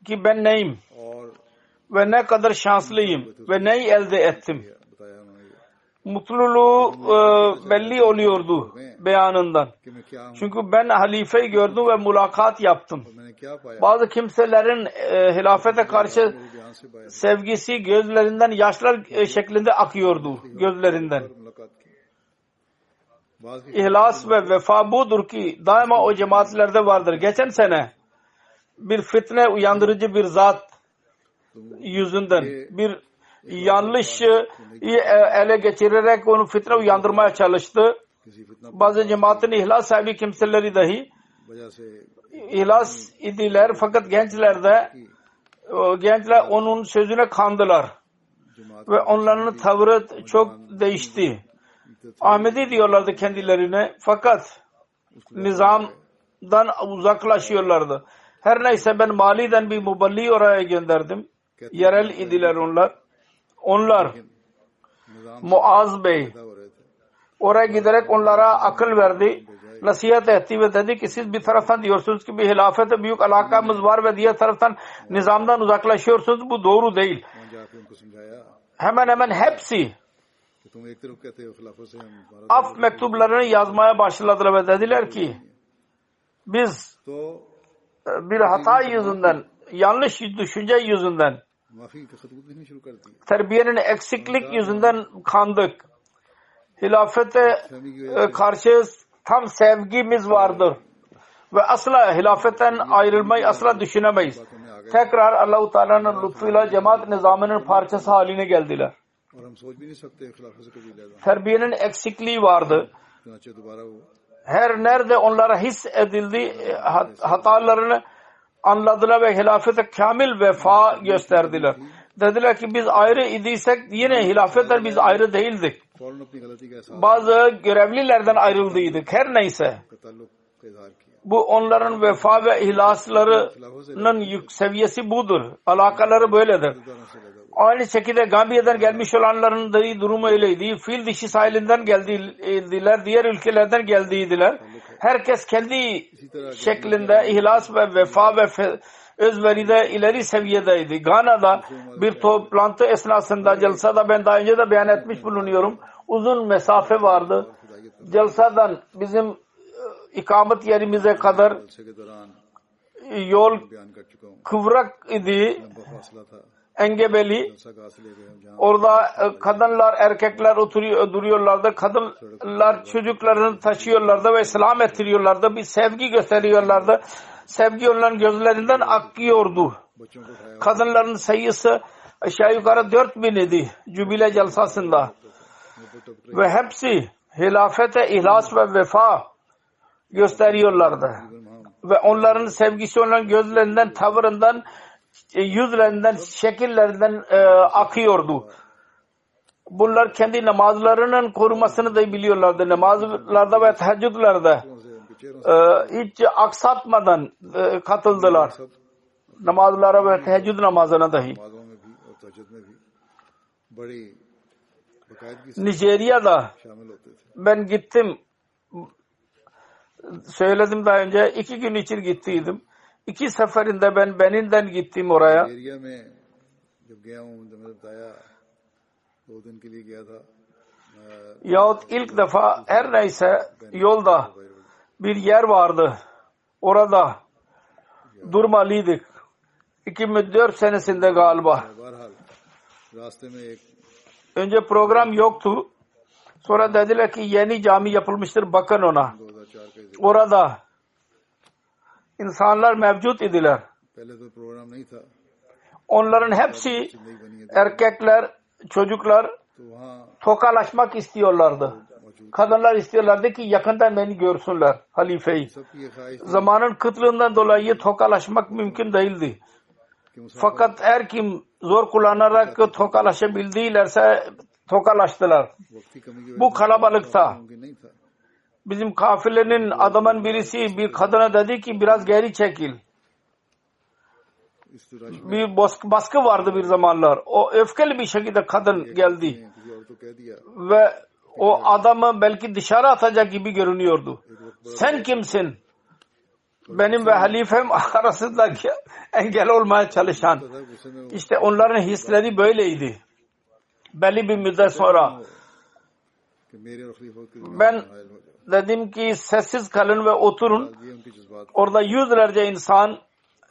Speaker 1: ki ben neyim? Ve ne kadar şanslıyım ve neyi elde ettim mutluluğu e, belli oluyordu beyanından. Çünkü ben halifeyi gördüm ve mülakat yaptım. Bazı kimselerin e, hilafete karşı sevgisi gözlerinden yaşlar e, şeklinde akıyordu gözlerinden. İhlas ve vefa budur ki daima o cemaatlerde vardır. Geçen sene bir fitne uyandırıcı bir zat yüzünden bir yanlış e, ele geçirerek onu fitne uyandırmaya çalıştı. Bazı cemaatin ihlas sahibi kimseleri dahi ihlas idiler fakat gençlerde gençler onun sözüne kandılar. Ve onların tavrı çok değişti. Ahmedi diyorlardı kendilerine fakat nizamdan uzaklaşıyorlardı. Her neyse ben Mali'den bir muballi oraya gönderdim. Yerel idiler onlar onlar Muaz Bey oraya giderek onlara akıl verdi. Nasihat etti ve dedi ki siz bir taraftan diyorsunuz ki bir hilafete büyük alakamız var ve diğer taraftan nizamdan uzaklaşıyorsunuz. Bu doğru değil. Hemen hemen hepsi af mektuplarını yazmaya başladılar ve dediler ki biz e, bir hata yüzünden yanlış düşünce yüzünden Terbiyenin eksiklik yüzünden kandık. Hilafete e, karşı tam sevgimiz vardır. Ve asla hilafetten ayrılmayı asla düşünemeyiz. Tekrar Allah-u Teala'nın lütfuyla cemaat nizamının parçası haline geldiler. Terbiyenin eksikliği vardı. Her nerede onlara his edildi e, hatalarını anladılar ve hilafete kamil vefa gösterdiler. Dediler ki biz ayrı idiysek yine hilafetten biz ayrı değildik. Bazı görevlilerden ayrıldıydık. Her neyse. Bu onların vefa ve ihlaslarının yük seviyesi budur. Alakaları böyledir. Aynı şekilde Gambiya'dan gelmiş olanların da durumu öyleydi. Fil dişi sahilinden geldiler, diğer ülkelerden geldiydiler. Herkes kendi şeklinde ihlas ve vefa ve fe, özveride ileri seviyedeydi. Gana'da bir toplantı esnasında celsada ben daha önce de beyan etmiş bulunuyorum. Uzun mesafe vardı. Celsadan bizim e, ikamet yerimize kadar
Speaker 2: e,
Speaker 1: yol kıvrak idi engebeli. Orada e, kadınlar erkekler oturuyor duruyorlardı. Kadınlar çocuklarını taşıyorlardı ve selam ettiriyorlardı. Bir sevgi gösteriyorlardı. Sevgi onların gözlerinden akıyordu. Kadınların sayısı aşağı yukarı dört bin idi jübile celsasında. Ve hepsi hilafete ihlas ve vefa gösteriyorlardı. Ve onların sevgisi onların gözlerinden tavırından e, yüzlerinden, şekillerinden e, akıyordu. Bunlar kendi namazlarının korumasını da biliyorlardı. Namazlarda ve teheccüdlerde e, hiç aksatmadan e, katıldılar. Namazlara ve teheccüd namazına dahi. Nijerya'da ben gittim. Söyledim daha önce. iki gün için gittiydim. İki seferinde ben Benin'den gittim oraya. Yahut ilk defa her neyse yolda bir yer vardı. Orada durmalıydık. 2004 senesinde galiba. Önce program yoktu. Sonra dediler ki yeni cami yapılmıştır bakın ona. Orada insanlar mevcut idiler. Onların hepsi erkekler, çocuklar tokalaşmak istiyorlardı. Kadınlar istiyorlardı ki yakından beni görsünler halifeyi. Zamanın kıtlığından dolayı tokalaşmak mümkün değildi. Fakat her kim zor kullanarak tokalaşabildilerse tokalaştılar. Bu kalabalıkta bizim kafilenin adamın birisi bir kadına dedi ki biraz geri çekil. Bir baskı, vardı bir zamanlar. O öfkeli bir şekilde kadın geldi. Ve o adamı belki dışarı atacak gibi görünüyordu. Sen kimsin? Benim ve halifem arasındaki engel olmaya çalışan. İşte onların hisleri böyleydi. Belli bir müddet sonra ben dedim ki sessiz kalın ve oturun. Orada yüzlerce insan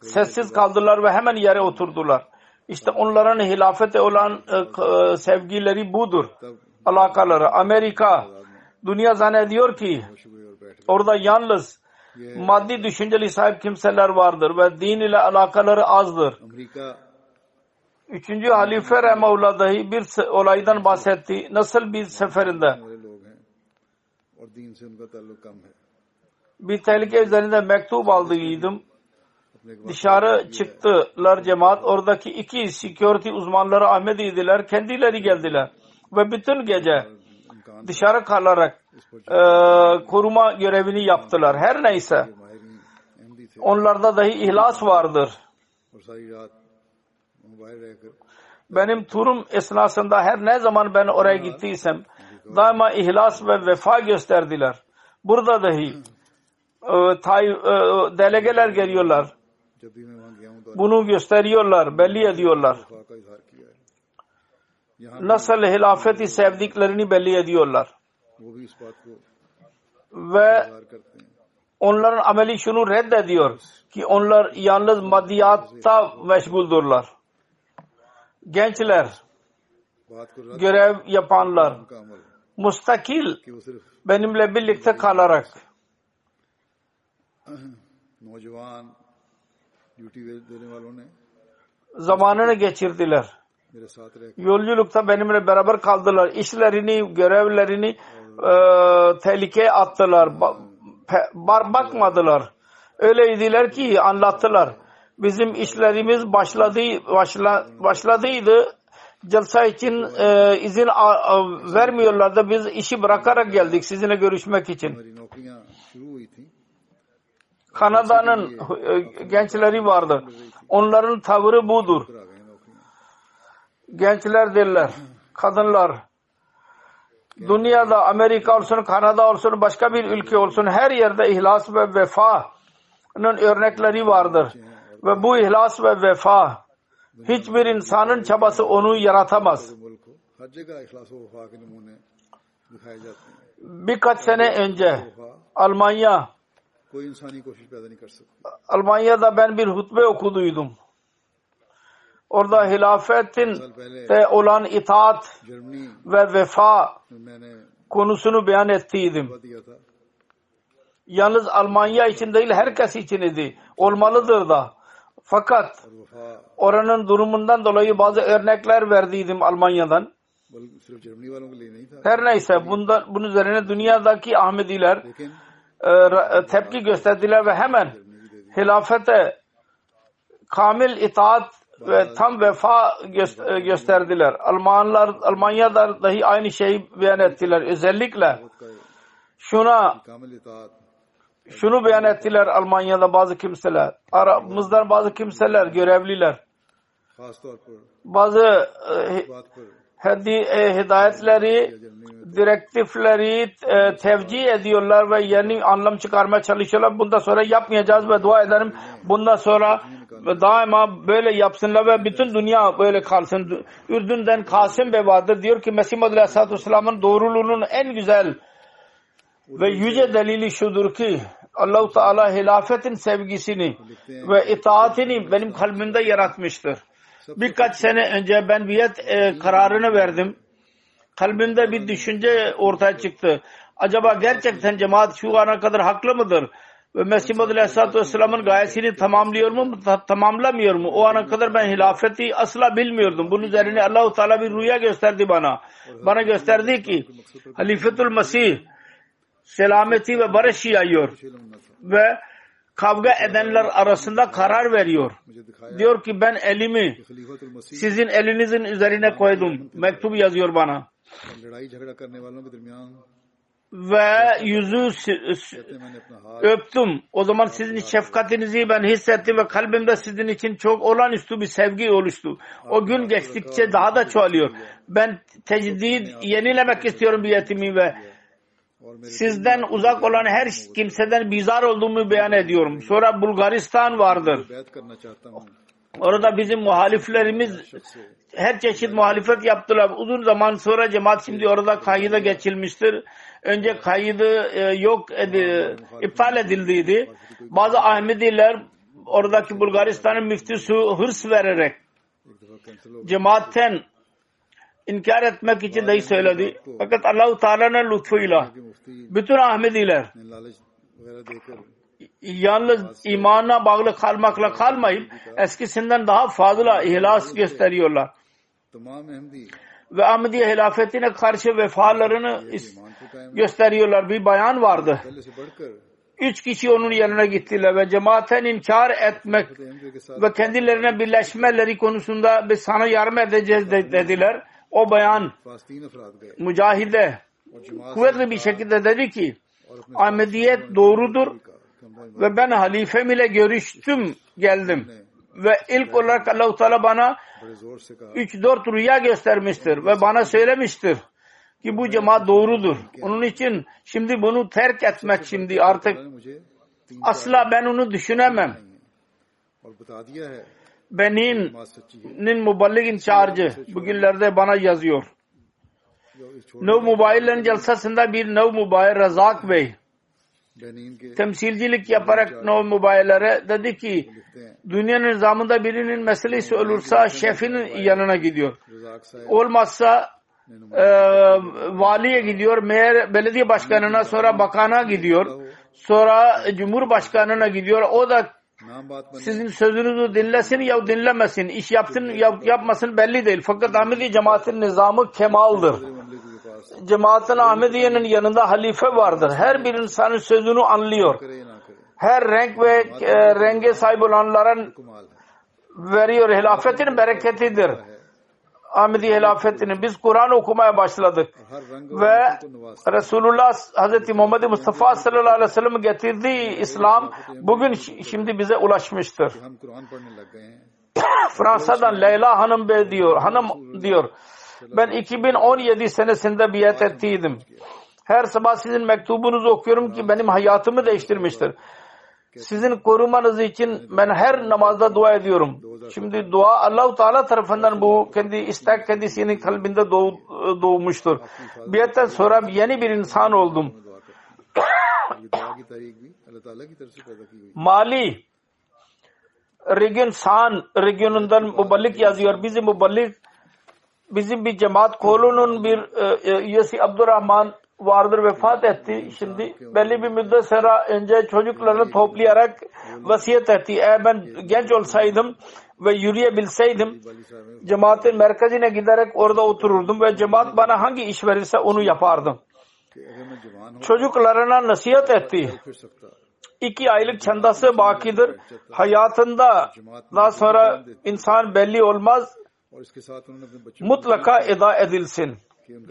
Speaker 1: sessiz kaldılar ve hemen yere oturdular. İşte onların hilafete olan e, e, sevgileri budur. Alakaları. Amerika dünya zannediyor ki orada yalnız maddi düşünceli sahip kimseler vardır ve din ile alakaları azdır. Üçüncü halife Remevla dahi bir olaydan bahsetti. Nasıl bir seferinde bir tehlike üzerinde mektup aldıydım. Dışarı çıktılar cemaat. Oradaki iki security uzmanları Ahmet idiler. Kendileri geldiler. Ve bütün gece dışarı kalarak e, koruma görevini yaptılar. Her neyse onlarda dahi ihlas vardır. Benim turum esnasında her ne zaman ben oraya gittiysem daima ihlas ve vefa gösterdiler. Burada dahi e, tay, delegeler geliyorlar. Bunu gösteriyorlar, belli ediyorlar. Nasıl hilafeti sevdiklerini belli ediyorlar. Ve onların ameli şunu reddediyor ki onlar yalnız maddiyatta meşguldurlar. Gençler, görev yapanlar mustakil benimle birlikte kalarak zamanını geçirdiler. Yolculukta benimle beraber kaldılar. İşlerini, görevlerini e, tehlikeye attılar. Ba, pe, bakmadılar. Öyleydiler ki anlattılar. Bizim işlerimiz başladı, başla, başladıydı celsa için e, izin a, a, vermiyorlar da biz işi bırakarak geldik sizinle görüşmek için. Kanada'nın e, gençleri vardı. Onların tavırı budur. Gençler derler, kadınlar. Dünyada Amerika olsun, Kanada olsun, başka bir ülke olsun her yerde ihlas ve vefanın örnekleri vardır. Ve bu ihlas ve vefa Hiçbir insanın çabası onu yaratamaz. Birkaç sene önce Almanya Almanya'da ben bir hutbe okuduydum. Orada hilafetin de olan itaat ve vefa konusunu beyan ettiydim. Yalnız Almanya için değil herkes için idi. Olmalıdır da. Fakat oranın durumundan dolayı bazı örnekler verdiydim Almanya'dan. Her neyse bundan, bunun üzerine dünyadaki Ahmediler e, e, tepki gösterdiler ve hemen hilafete kamil itaat ve tam vefa e, gösterdiler. Almanlar Almanya'da dahi aynı şeyi beyan ettiler. Özellikle şuna şunu beyan ettiler Almanya'da bazı kimseler. Aramızdan bazı kimseler, görevliler. Bazı e, e, hidayetleri, direktifleri e, tevcih ediyorlar ve yeni anlam çıkarmaya çalışıyorlar. Bundan sonra yapmayacağız ve dua ederim. Bundan sonra daima böyle yapsınlar ve bütün dünya böyle kalsın. Ürdün'den Kasım Bey vardır. Diyor ki Mesih Madri Aleyhisselatü Vesselam'ın doğruluğunun en güzel ve yüce delili şudur ki Allahu Teala hilafetin sevgisini ve itaatini benim kalbimde yaratmıştır. Birkaç sene önce ben biyet e, kararını verdim. Kalbimde bir düşünce ortaya çıktı. Acaba gerçekten cemaat şu ana kadar haklı mıdır? Ve Mesih Muhammed Aleyhisselatü Vesselam'ın gayesini tamamlıyor mu, ta- tamamlamıyor mu? O ana kadar ben hilafeti asla bilmiyordum. Bunun üzerine Allahu Teala bir rüya gösterdi bana. Bana gösterdi ki Halifetul Mesih selameti ve barış yayıyor. Ve kavga edenler arasında karar veriyor. Diyor ki ben elimi sizin elinizin üzerine koydum. Mektup yazıyor bana. Ve yüzü öptüm. O zaman sizin şefkatinizi ben hissettim ve kalbimde sizin için çok olağanüstü bir sevgi oluştu. O gün geçtikçe daha da çoğalıyor. Ben tecdid yenilemek istiyorum bir
Speaker 2: yetimi ve
Speaker 1: sizden uzak olan her kimseden bizar olduğumu beyan ediyorum. Sonra Bulgaristan vardır. Orada bizim muhaliflerimiz her çeşit muhalefet yaptılar. Uzun zaman sonra cemaat şimdi orada kayıda geçilmiştir. Önce kaydı e, yok edi, iptal edildiydi. Bazı Ahmediler oradaki Bulgaristan'ın müftüsü hırs vererek cemaatten inkar etmek için dahi söyledi. Fakat Allahu Teala'nın lütfuyla bütün Ahmediler yalnız imana bağlı kalmakla kalmayıp eskisinden daha fazla ihlas gösteriyorlar. Ve Ahmedi hilafetine karşı vefalarını gösteriyorlar. Bir bayan vardı. Üç kişi onun yanına gittiler ve cemaaten inkar etmek ve kendilerine birleşmeleri konusunda biz sana yardım edeceğiz dediler o bayan mücahide kuvvetli bir şekilde dedi ki Ahmediyet doğrudur ve ben halifem ile görüştüm geldim. Ve ilk olarak Allah-u Teala bana 3-4 rüya göstermiştir ve bana söylemiştir ki bu cemaat doğrudur. Onun için şimdi bunu terk etmek şimdi artık asla ben onu düşünemem. Benin'nin muballik incharge bugünlerde bana yazıyor. Nev Mobile'ın celsasında bir Nev Mobile Razak Bey temsilcilik yaparak Nev Mobile'lere dedi ki dünyanın nizamında birinin meselesi olursa şefin yanına gidiyor. Olmazsa e, valiye gidiyor, meğer belediye başkanına sonra bakana gidiyor. Sonra cumhurbaşkanına gidiyor. O da sizin sözünüzü dinlesin ya dinlemesin. İş yapsın yap, yapmasın belli değil. Fakat Ahmedi cemaatin nizamı kemaldır. Cemaatin Ahmediye'nin yanında halife vardır. Her bir insanın sözünü anlıyor. Her renk ve e, renge sahip olanların veriyor. Hilafetin bereketidir. Ahmedi hilafetini biz Kur'an okumaya başladık. Ve Resulullah Hz. Muhammed Mustafa sallallahu aleyhi ve sellem getirdiği İslam bugün şimdi bize ulaşmıştır. Fransa'dan Leyla Hanım Bey diyor. Hanım diyor. Ben 2017 senesinde biat ettiydim. Her sabah sizin mektubunuzu okuyorum ki benim hayatımı değiştirmiştir sizin korumanız için ben her namazda dua ediyorum. Şimdi dua Allahu Teala tarafından bu kendi istek kendisinin kalbinde doğ, doğmuştur. Biyetten sonra yeni bir insan oldum. Mali region San regionundan müballik yazıyor. Bizim müballik bizim bir cemaat kolunun bir e, e Abdurrahman vardır vefat etti. Şimdi belli bir müddet sonra önce çocuklarını toplayarak vasiyet etti. Eğer ben genç olsaydım ve yürüyebilseydim cemaatin merkezine giderek orada otururdum ve cemaat bana hangi iş verirse onu yapardım. Çocuklarına nasihat etti. İki aylık çandası bakidir. Hayatında daha sonra insan belli olmaz. Mutlaka eda edilsin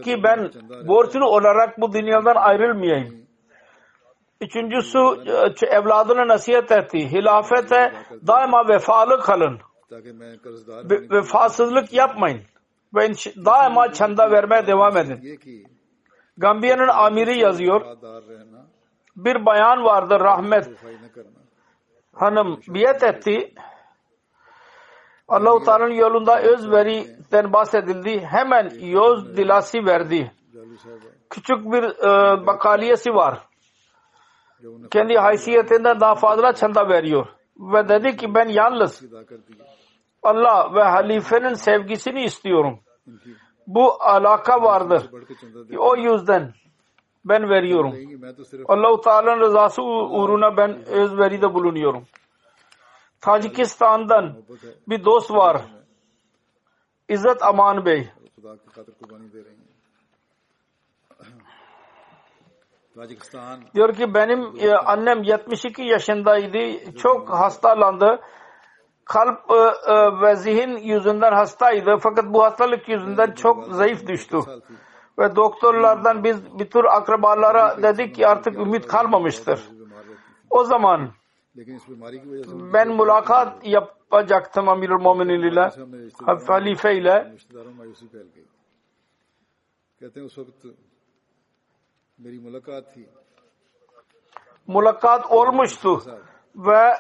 Speaker 1: ki ben borçlu olarak bu dünyadan ayrılmayayım. Üçüncüsü e, evladına nasihat etti. Hilafete daima vefalı kalın. Vefasızlık yapmayın. Ve daima çanda vermeye devam edin. Gambiya'nın amiri yazıyor. Bir bayan vardı rahmet hanım biyet etti. Allah-u Teala'nın yolunda özveri den bahsedildi. Hemen yoz dilası verdi. Küçük bir e, bakaliyesi var. Kendi haysiyetinden daha fazla çanda veriyor. Ve dedi ki ben yalnız Allah ve halifenin sevgisini istiyorum. Bu alaka vardır. O yüzden ben veriyorum. Allahu Teala'nın rızası uğruna ben özveride bulunuyorum. Tacikistan'dan bir dost var. İzzet Aman Bey. Diyor ki benim e, annem 72 yaşındaydı. Çok hastalandı. Kalp e, e, ve zihin yüzünden hastaydı. Fakat bu hastalık yüzünden çok zayıf düştü. Ve doktorlardan biz bir tür akrabalara dedik ki artık ümit kalmamıştır. O zaman ben mülakat yaptım Bacaktım Amirul Mu'minin ile halife ile mulakat olmuştu. Ve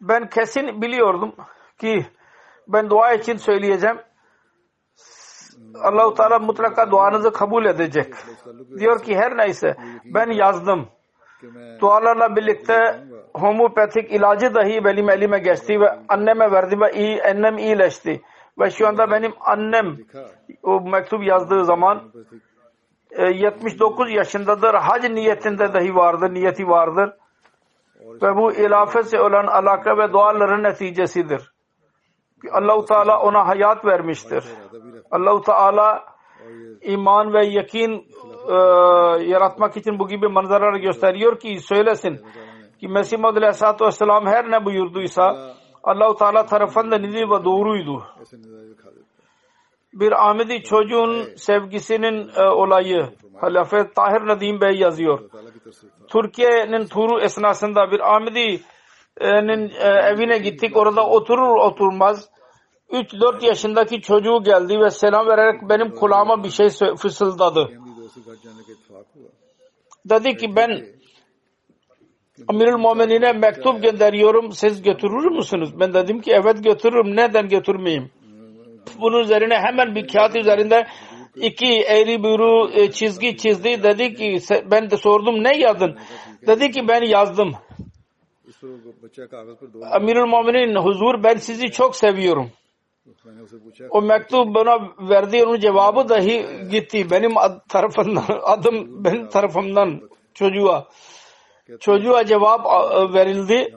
Speaker 1: ben kesin biliyordum ki ben dua için söyleyeceğim. Allahu Teala mutlaka duanızı kabul edecek. Diyor ki her neyse ben yazdım. Dualarla birlikte homeopatik ilacı dahi benim elime geçti ve anneme verdi ve iyi, annem iyileşti. Ve şu anda benim annem o mektup yazdığı zaman e, 79 yaşındadır. Hac niyetinde dahi vardır, niyeti vardır. Ve bu ilafesi olan alaka ve duaların neticesidir. Allahu Teala ona hayat vermiştir. Allahu Teala iman ve yakin e, yaratmak için bu gibi manzaraları gösteriyor ki söylesin ki Mesih Madül Aleyhisselatü Vesselam her ne buyurduysa Allahu Teala tarafından ileri ve doğruydu. Bir Ahmedi çocuğun sevgisinin e, olayı Halafet Tahir Nadim Bey yazıyor. Türkiye'nin turu esnasında bir Ahmedi'nin e, evine gittik. Orada oturur oturmaz 3-4 yaşındaki çocuğu geldi ve selam vererek benim kulağıma bir şey fısıldadı. Dedi ki ben Amirül Mumin'e mektup gönderiyorum siz götürür müsünüz? Ben dedim ki evet götürürüm neden götürmeyeyim? Bunun üzerine hemen bir kağıt üzerinde iki eğri büğrü e, çizgi çizdi dedi ki ben de sordum ne yazdın? Dedi ki ben yazdım. Amirül Mumin'in huzur ben sizi çok seviyorum. O mektup bana verdi onun cevabı dahi gitti benim tarafından adım benim tarafımdan çocuğa çocuğa cevap e, verildi.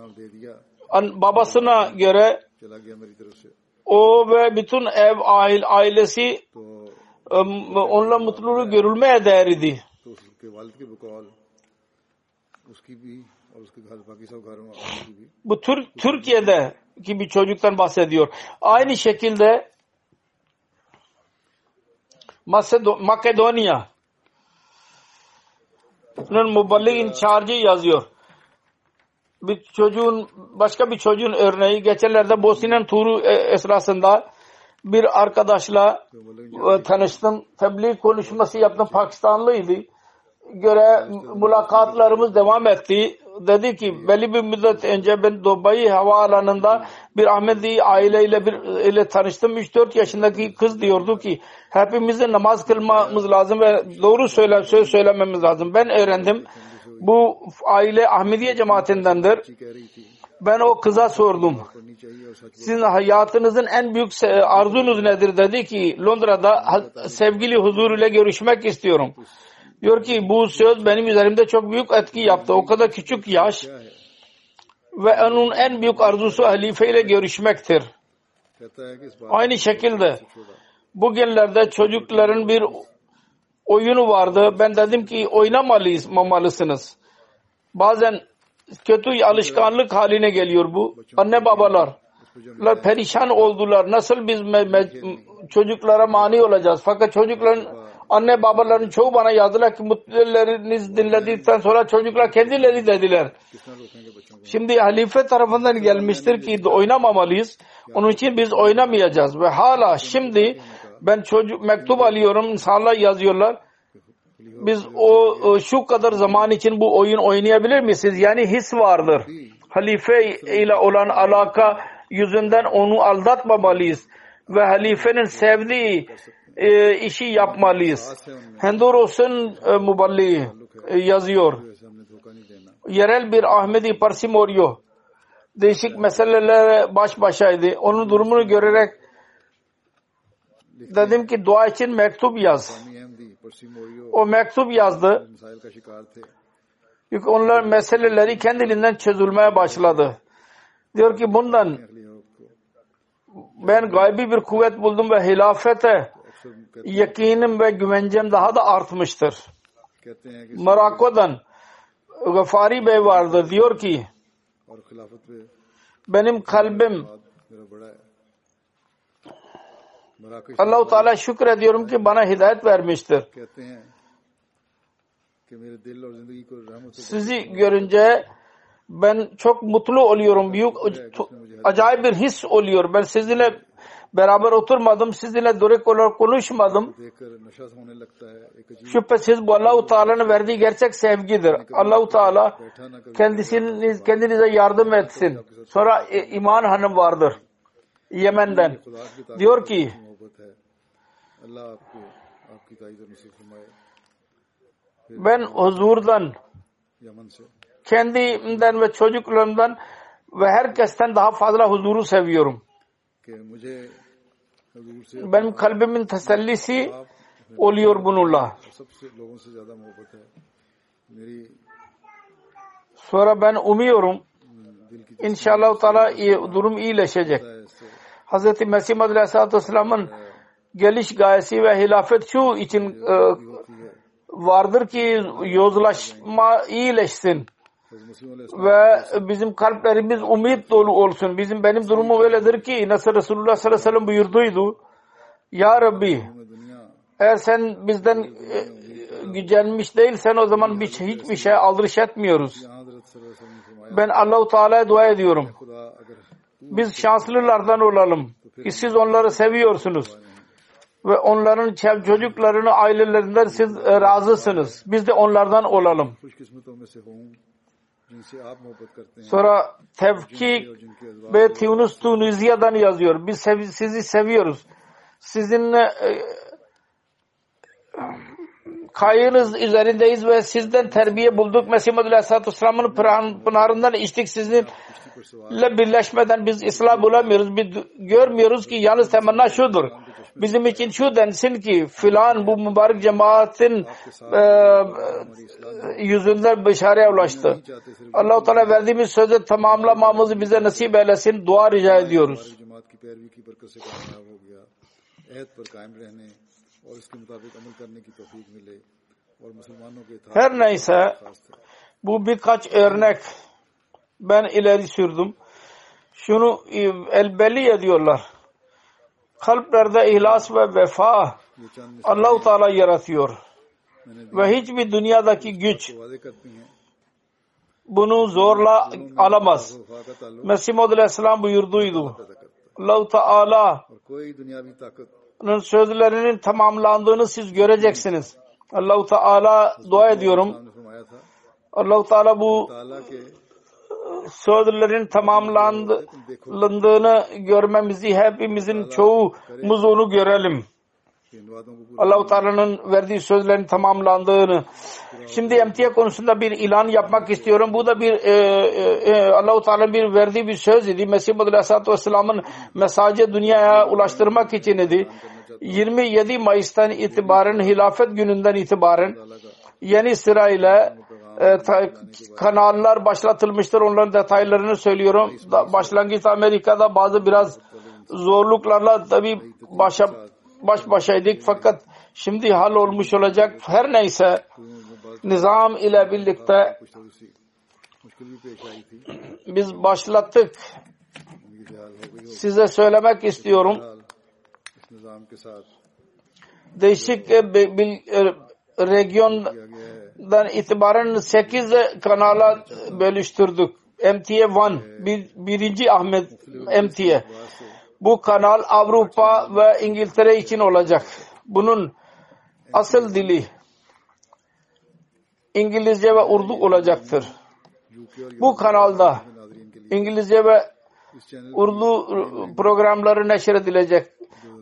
Speaker 1: Babasına göre o ve bütün ev ailesi onunla mutluluğu görülmeye
Speaker 2: değer idi.
Speaker 1: Bu Tür Türkiye'de ki bir çocuktan bahsediyor. Aynı şekilde Makedonya Muballik incharge'ı yazıyor. Bir çocuğun başka bir çocuğun örneği geçenlerde Bosnia'nın turu e, esnasında bir arkadaşla e, tanıştım. Tebliğ konuşması yaptım. Pakistanlıydı göre mülakatlarımız devam etti. Dedi ki belli bir müddet önce ben Dubai havaalanında bir Ahmedi aileyle bir ile tanıştım. 3-4 yaşındaki kız diyordu ki hepimizin namaz kılmamız lazım ve doğru söyle, söz söylememiz lazım. Ben öğrendim. Bu aile Ahmediye cemaatindendir. Ben o kıza sordum. Sizin hayatınızın en büyük arzunuz nedir? Dedi ki Londra'da sevgili huzur ile görüşmek istiyorum. Diyor ki bu söz benim üzerimde çok büyük etki yaptı. O kadar küçük yaş ve onun en büyük arzusu halife ile görüşmektir. Aynı şekilde bugünlerde çocukların bir oyunu vardı. Ben dedim ki oynamalısınız. Bazen kötü alışkanlık haline geliyor bu. Anne babalar perişan oldular. Nasıl biz me çocuklara mani olacağız? Fakat çocukların Anne babaların çoğu bana yazdılar ki mutlularınız dinledikten sonra çocuklar kendileri dediler. Şimdi halife tarafından gelmiştir ki oynamamalıyız. Onun için biz oynamayacağız ve hala şimdi ben çocuk mektup alıyorum insanlar yazıyorlar. Biz o şu kadar zaman için bu oyun oynayabilir misiniz? Yani his vardır. Halife ile olan alaka yüzünden onu aldatmamalıyız ve halifenin sevdiği e, işi yapmalıyız. Henduros'un e, muballiği e, yazıyor. Yerel bir Ahmedi Parsi Moryo değişik meselelere baş başaydı. Onun durumunu görerek dedim ki dua için mektup yaz. O mektup yazdı. Çünkü onlar meseleleri kendiliğinden çözülmeye başladı. Diyor ki bundan ben gaybi bir kuvvet buldum ve hilafete yakinim ve güvencem daha da artmıştır. Marako'dan Gafari Bey vardı. Diyor ki benim kalbim Allah-u Teala şükrediyorum ki bana hidayet vermiştir. Sizi görünce ben çok mutlu oluyorum. Büyük acayip bir his oluyor. Ben sizinle beraber oturmadım, sizinle direkt olarak konuşmadım. Şüphesiz bu Allah-u Teala'nın verdiği gerçek sevgidir. Allah-u Teala kendisiniz, kendinize yardım etsin. Sonra e, İman Hanım vardır. Yemen'den. Diyor ki ben huzurdan kendimden ve çocuklarımdan ve herkesten daha fazla huzuru seviyorum. Benim kalbimin tesellisi oluyor bununla. Sonra ben umuyorum İnşallah Teala durum iyileşecek. Hz. Mesih Madri Aleyhisselatü geliş gayesi ve hilafet şu için e, vardır ki yozlaşma iyileşsin ve bizim kalplerimiz umut dolu olsun. Bizim benim durumum öyledir ki nasıl Resulullah sallallahu aleyhi ve sellem buyurduydu. Ya Rabbi eğer sen bizden e, gücenmiş değilsen o zaman bir, hiçbir şey aldırış etmiyoruz. Ben Allahu Teala'ya dua ediyorum. Biz şanslılardan olalım. Siz onları seviyorsunuz. Ve onların çocuklarını ailelerinden siz e, razısınız. Biz de onlardan olalım. Sonra Tevkik ve Tunus Tunizya'dan yazıyor. Biz sev sizi seviyoruz. Sizinle e, kayığınız üzerindeyiz ve sizden terbiye bulduk. Mesih Madül Aleyhisselatü Vesselam'ın pınarından içtik sizinle birleşmeden biz ıslah bulamıyoruz. Biz görmüyoruz ki yalnız temenna şudur bizim için şu densin ki filan bu mübarek cemaatin e, yüzünden başarıya ulaştı. Allah-u Teala verdiğimiz sözü tamamlamamızı bize nasip eylesin. Dua rica ediyoruz. Her neyse bu birkaç örnek ben ileri sürdüm. Şunu elbelli ediyorlar kalplerde ihlas ve vefa Allahu Teala yaratıyor. Ve hiçbir dünyadaki güç bunu zorla alamaz. Mesih Maud Aleyhisselam buyurduydu. Allahu Teala'nın sözlerinin tamamlandığını siz göreceksiniz. Allahu Teala dua ediyorum. Allahu Teala bu sözlerin tamamlandığını görmemizi hepimizin çoğumuz onu görelim. Allah-u Teala'nın verdiği sözlerin tamamlandığını. Şimdi emtia konusunda bir ilan yapmak istiyorum. Bu da bir e, e, e Allah-u Teala'nın bir verdiği bir söz idi. Mesih Madri Aleyhisselatü Vesselam'ın mesajı dünyaya ulaştırmak için idi. 27 Mayıs'tan itibaren hilafet gününden itibaren yeni sırayla e, kanallar başlatılmıştır. Onların detaylarını söylüyorum. Da, başlangıçta Amerika'da bazı biraz zorluklarla tabi başa, baş başaydık fakat şimdi hal olmuş olacak. Her neyse nizam ile birlikte biz başlattık. Size söylemek istiyorum. Değişik e, bil, region dan itibaren sekiz kanala bölüştürdük. MTA 1, bir, birinci Ahmet MTA. Bu kanal Avrupa ve İngiltere için olacak. Bunun asıl dili İngilizce ve Urdu olacaktır. Bu kanalda İngilizce ve Urdu programları neşredilecek.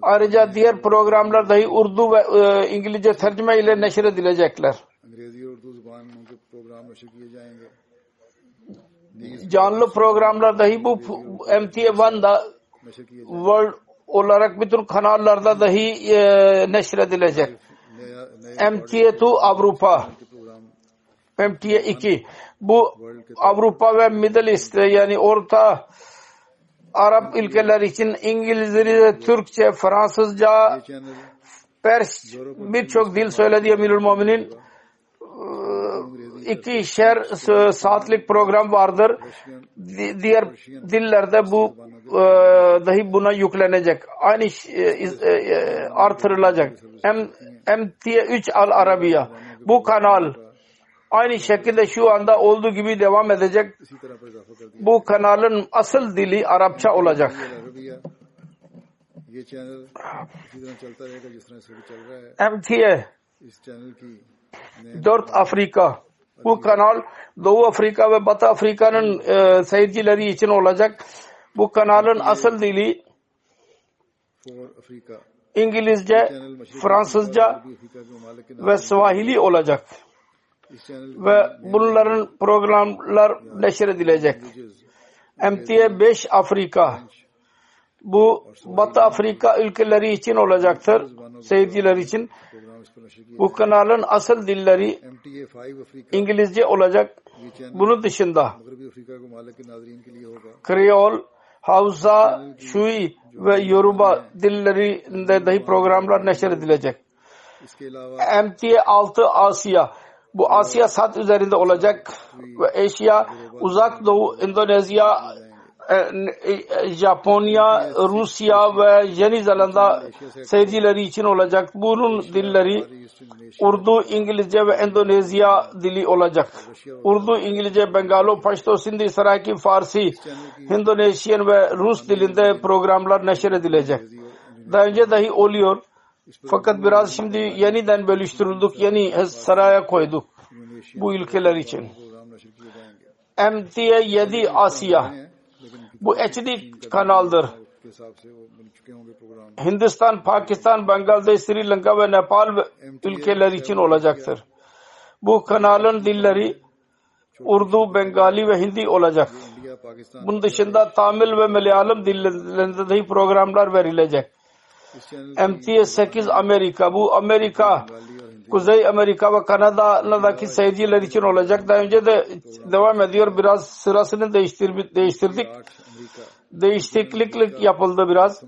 Speaker 1: Ayrıca diğer programlar dahi Urdu ve e, İngilizce tercüme ile neşredilecekler canlı programlar dahi bu
Speaker 2: MTA1'da
Speaker 1: World olarak bütün kanallarda dahi e, neşredilecek. MTA2 Avrupa. MTA2 bu Avrupa ve Middle East'te yani Orta Arap ülkeler için İngilizce, Türkçe, Fransızca, Pers birçok dil söylediği Emirül Müminin iki şer saatlik program vardır. Diğer dillerde bu e, dahi buna yüklenecek. Aynı e, e, artırılacak. MT3 Al Arabiya. Bu kanal aynı şekilde şu anda olduğu gibi devam edecek. Bu kanalın asıl dili Arapça olacak. MTA 4 Afrika bu kanal Doğu Afrika ve Batı Afrika'nın e, seyircileri için olacak. Bu kanalın asıl dili İngilizce, Fransızca ve Swahili olacak. Ve bunların programlar neşredilecek. MTA 5 Afrika bu Batı Afrika ülkeleri için olacaktır. Seyirciler için. Bu kanalın asıl dilleri İngilizce olacak. Bunun dışında Kriyol, Havza, Şui ve Yoruba dillerinde dahi programlar
Speaker 2: neşer edilecek.
Speaker 1: MTA 6 Asya bu Asya sat üzerinde olacak ve Asya, Uzak Doğu, Endonezya, e, e, e, Japonya, Rusya ve Yeni Zelanda seyircileri için olacak. Bunun dilleri Urdu, İngilizce ve Endonezya dili olacak. Urdu, İngilizce, Bengalo, Paşto, Sindhi, Saraki, Farsi, Hindonezyen ve Rus dilinde programlar neşer edilecek. Daha önce dahi oluyor. Fakat biraz şimdi yeniden bölüştürüldük, yeni saraya koyduk bu ülkeler için. MTA 7 Asya bu etnik kanaldır. Hindistan, Pakistan, Bangladeş, Sri Lanka ve Nepal ülkeler için olacaktır. Bu kanalın dilleri Urdu, Bengali ve Hindi olacak. Bunun dışında Tamil ve Malayalam dillerinde de programlar verilecek. MTS 8 Amerika. Bu Amerika Kuzey Amerika ve Kanada'daki seyirciler için olacak. Daha önce de devam ediyor. Biraz sırasını değiştir, değiştirdik. Değişiklik yapıldı biraz.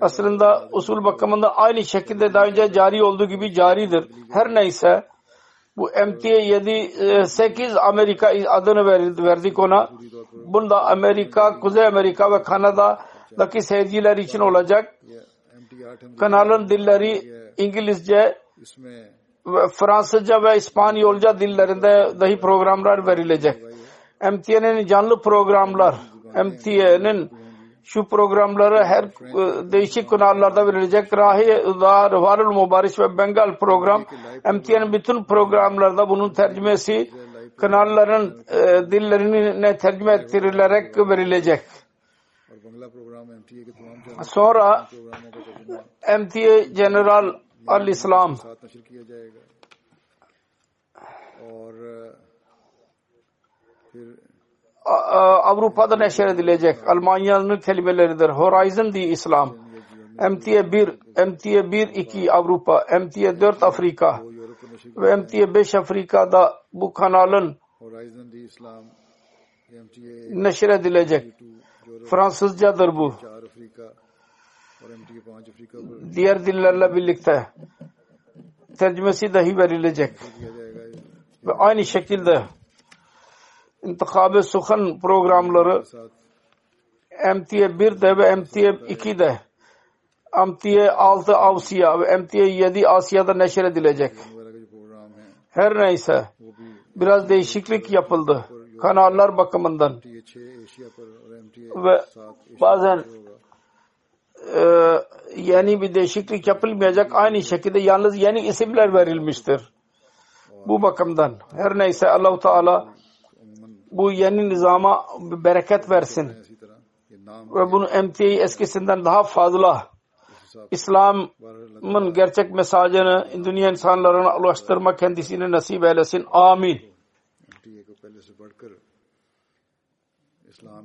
Speaker 1: Aslında usul bakımında aynı şekilde daha önce cari olduğu gibi caridir. Her neyse bu MTA 7 8 Amerika adını verdik ona. Bunda Amerika, Kuzey Amerika ve Kanada'daki seyirciler için olacak. Kanalın dilleri İngilizce Fransızca ve İspanyolca dillerinde dahi programlar verilecek. MTN'nin canlı programlar, MTN'nin şu programları her e, değişik kanallarda verilecek. Rahi Dar, Varul Mübariş ve Bengal program. MTN bütün programlarda bunun tercümesi kanalların e, dillerine tercüme ettirilerek verilecek. Sonra MTA General Al-İslam
Speaker 2: साथ नशर किया जाएगा और अ, फिर
Speaker 1: A- A- Avrupa'da neşredilecek. Almanya'nın kelimeleridir. Horizon di İslam. MTA 1, MTA 1, 2 Avrupa, MTA 4 Afrika.
Speaker 2: वो यूरोप में नशे
Speaker 1: ve MTA 5 Afrika'da bu kanalın
Speaker 2: horizon D Islam M T A
Speaker 1: neşredilecek.
Speaker 2: To जो
Speaker 1: Fransızcadır bu. diğer dillerle birlikte tercümesi dahi verilecek. Ve aynı şekilde intikabe suhan programları MT'ye 1'de ve MT'ye 2'de MT'ye 6 Avsiya ve MT'ye 7 Asya'da
Speaker 2: neşer edilecek.
Speaker 1: Her neyse biraz değişiklik yapıldı kanallar bakımından ve bazen e, yeni bir değişiklik yapılmayacak. Aynı şekilde yalnız yeni isimler verilmiştir. Bu bakımdan her neyse Allahu Teala bu yeni nizama bereket versin. Ve bunu emtiyi eskisinden daha fazla İslam'ın gerçek mesajını dünya insanlarına ulaştırma kendisini nasip eylesin. Amin.
Speaker 2: İslam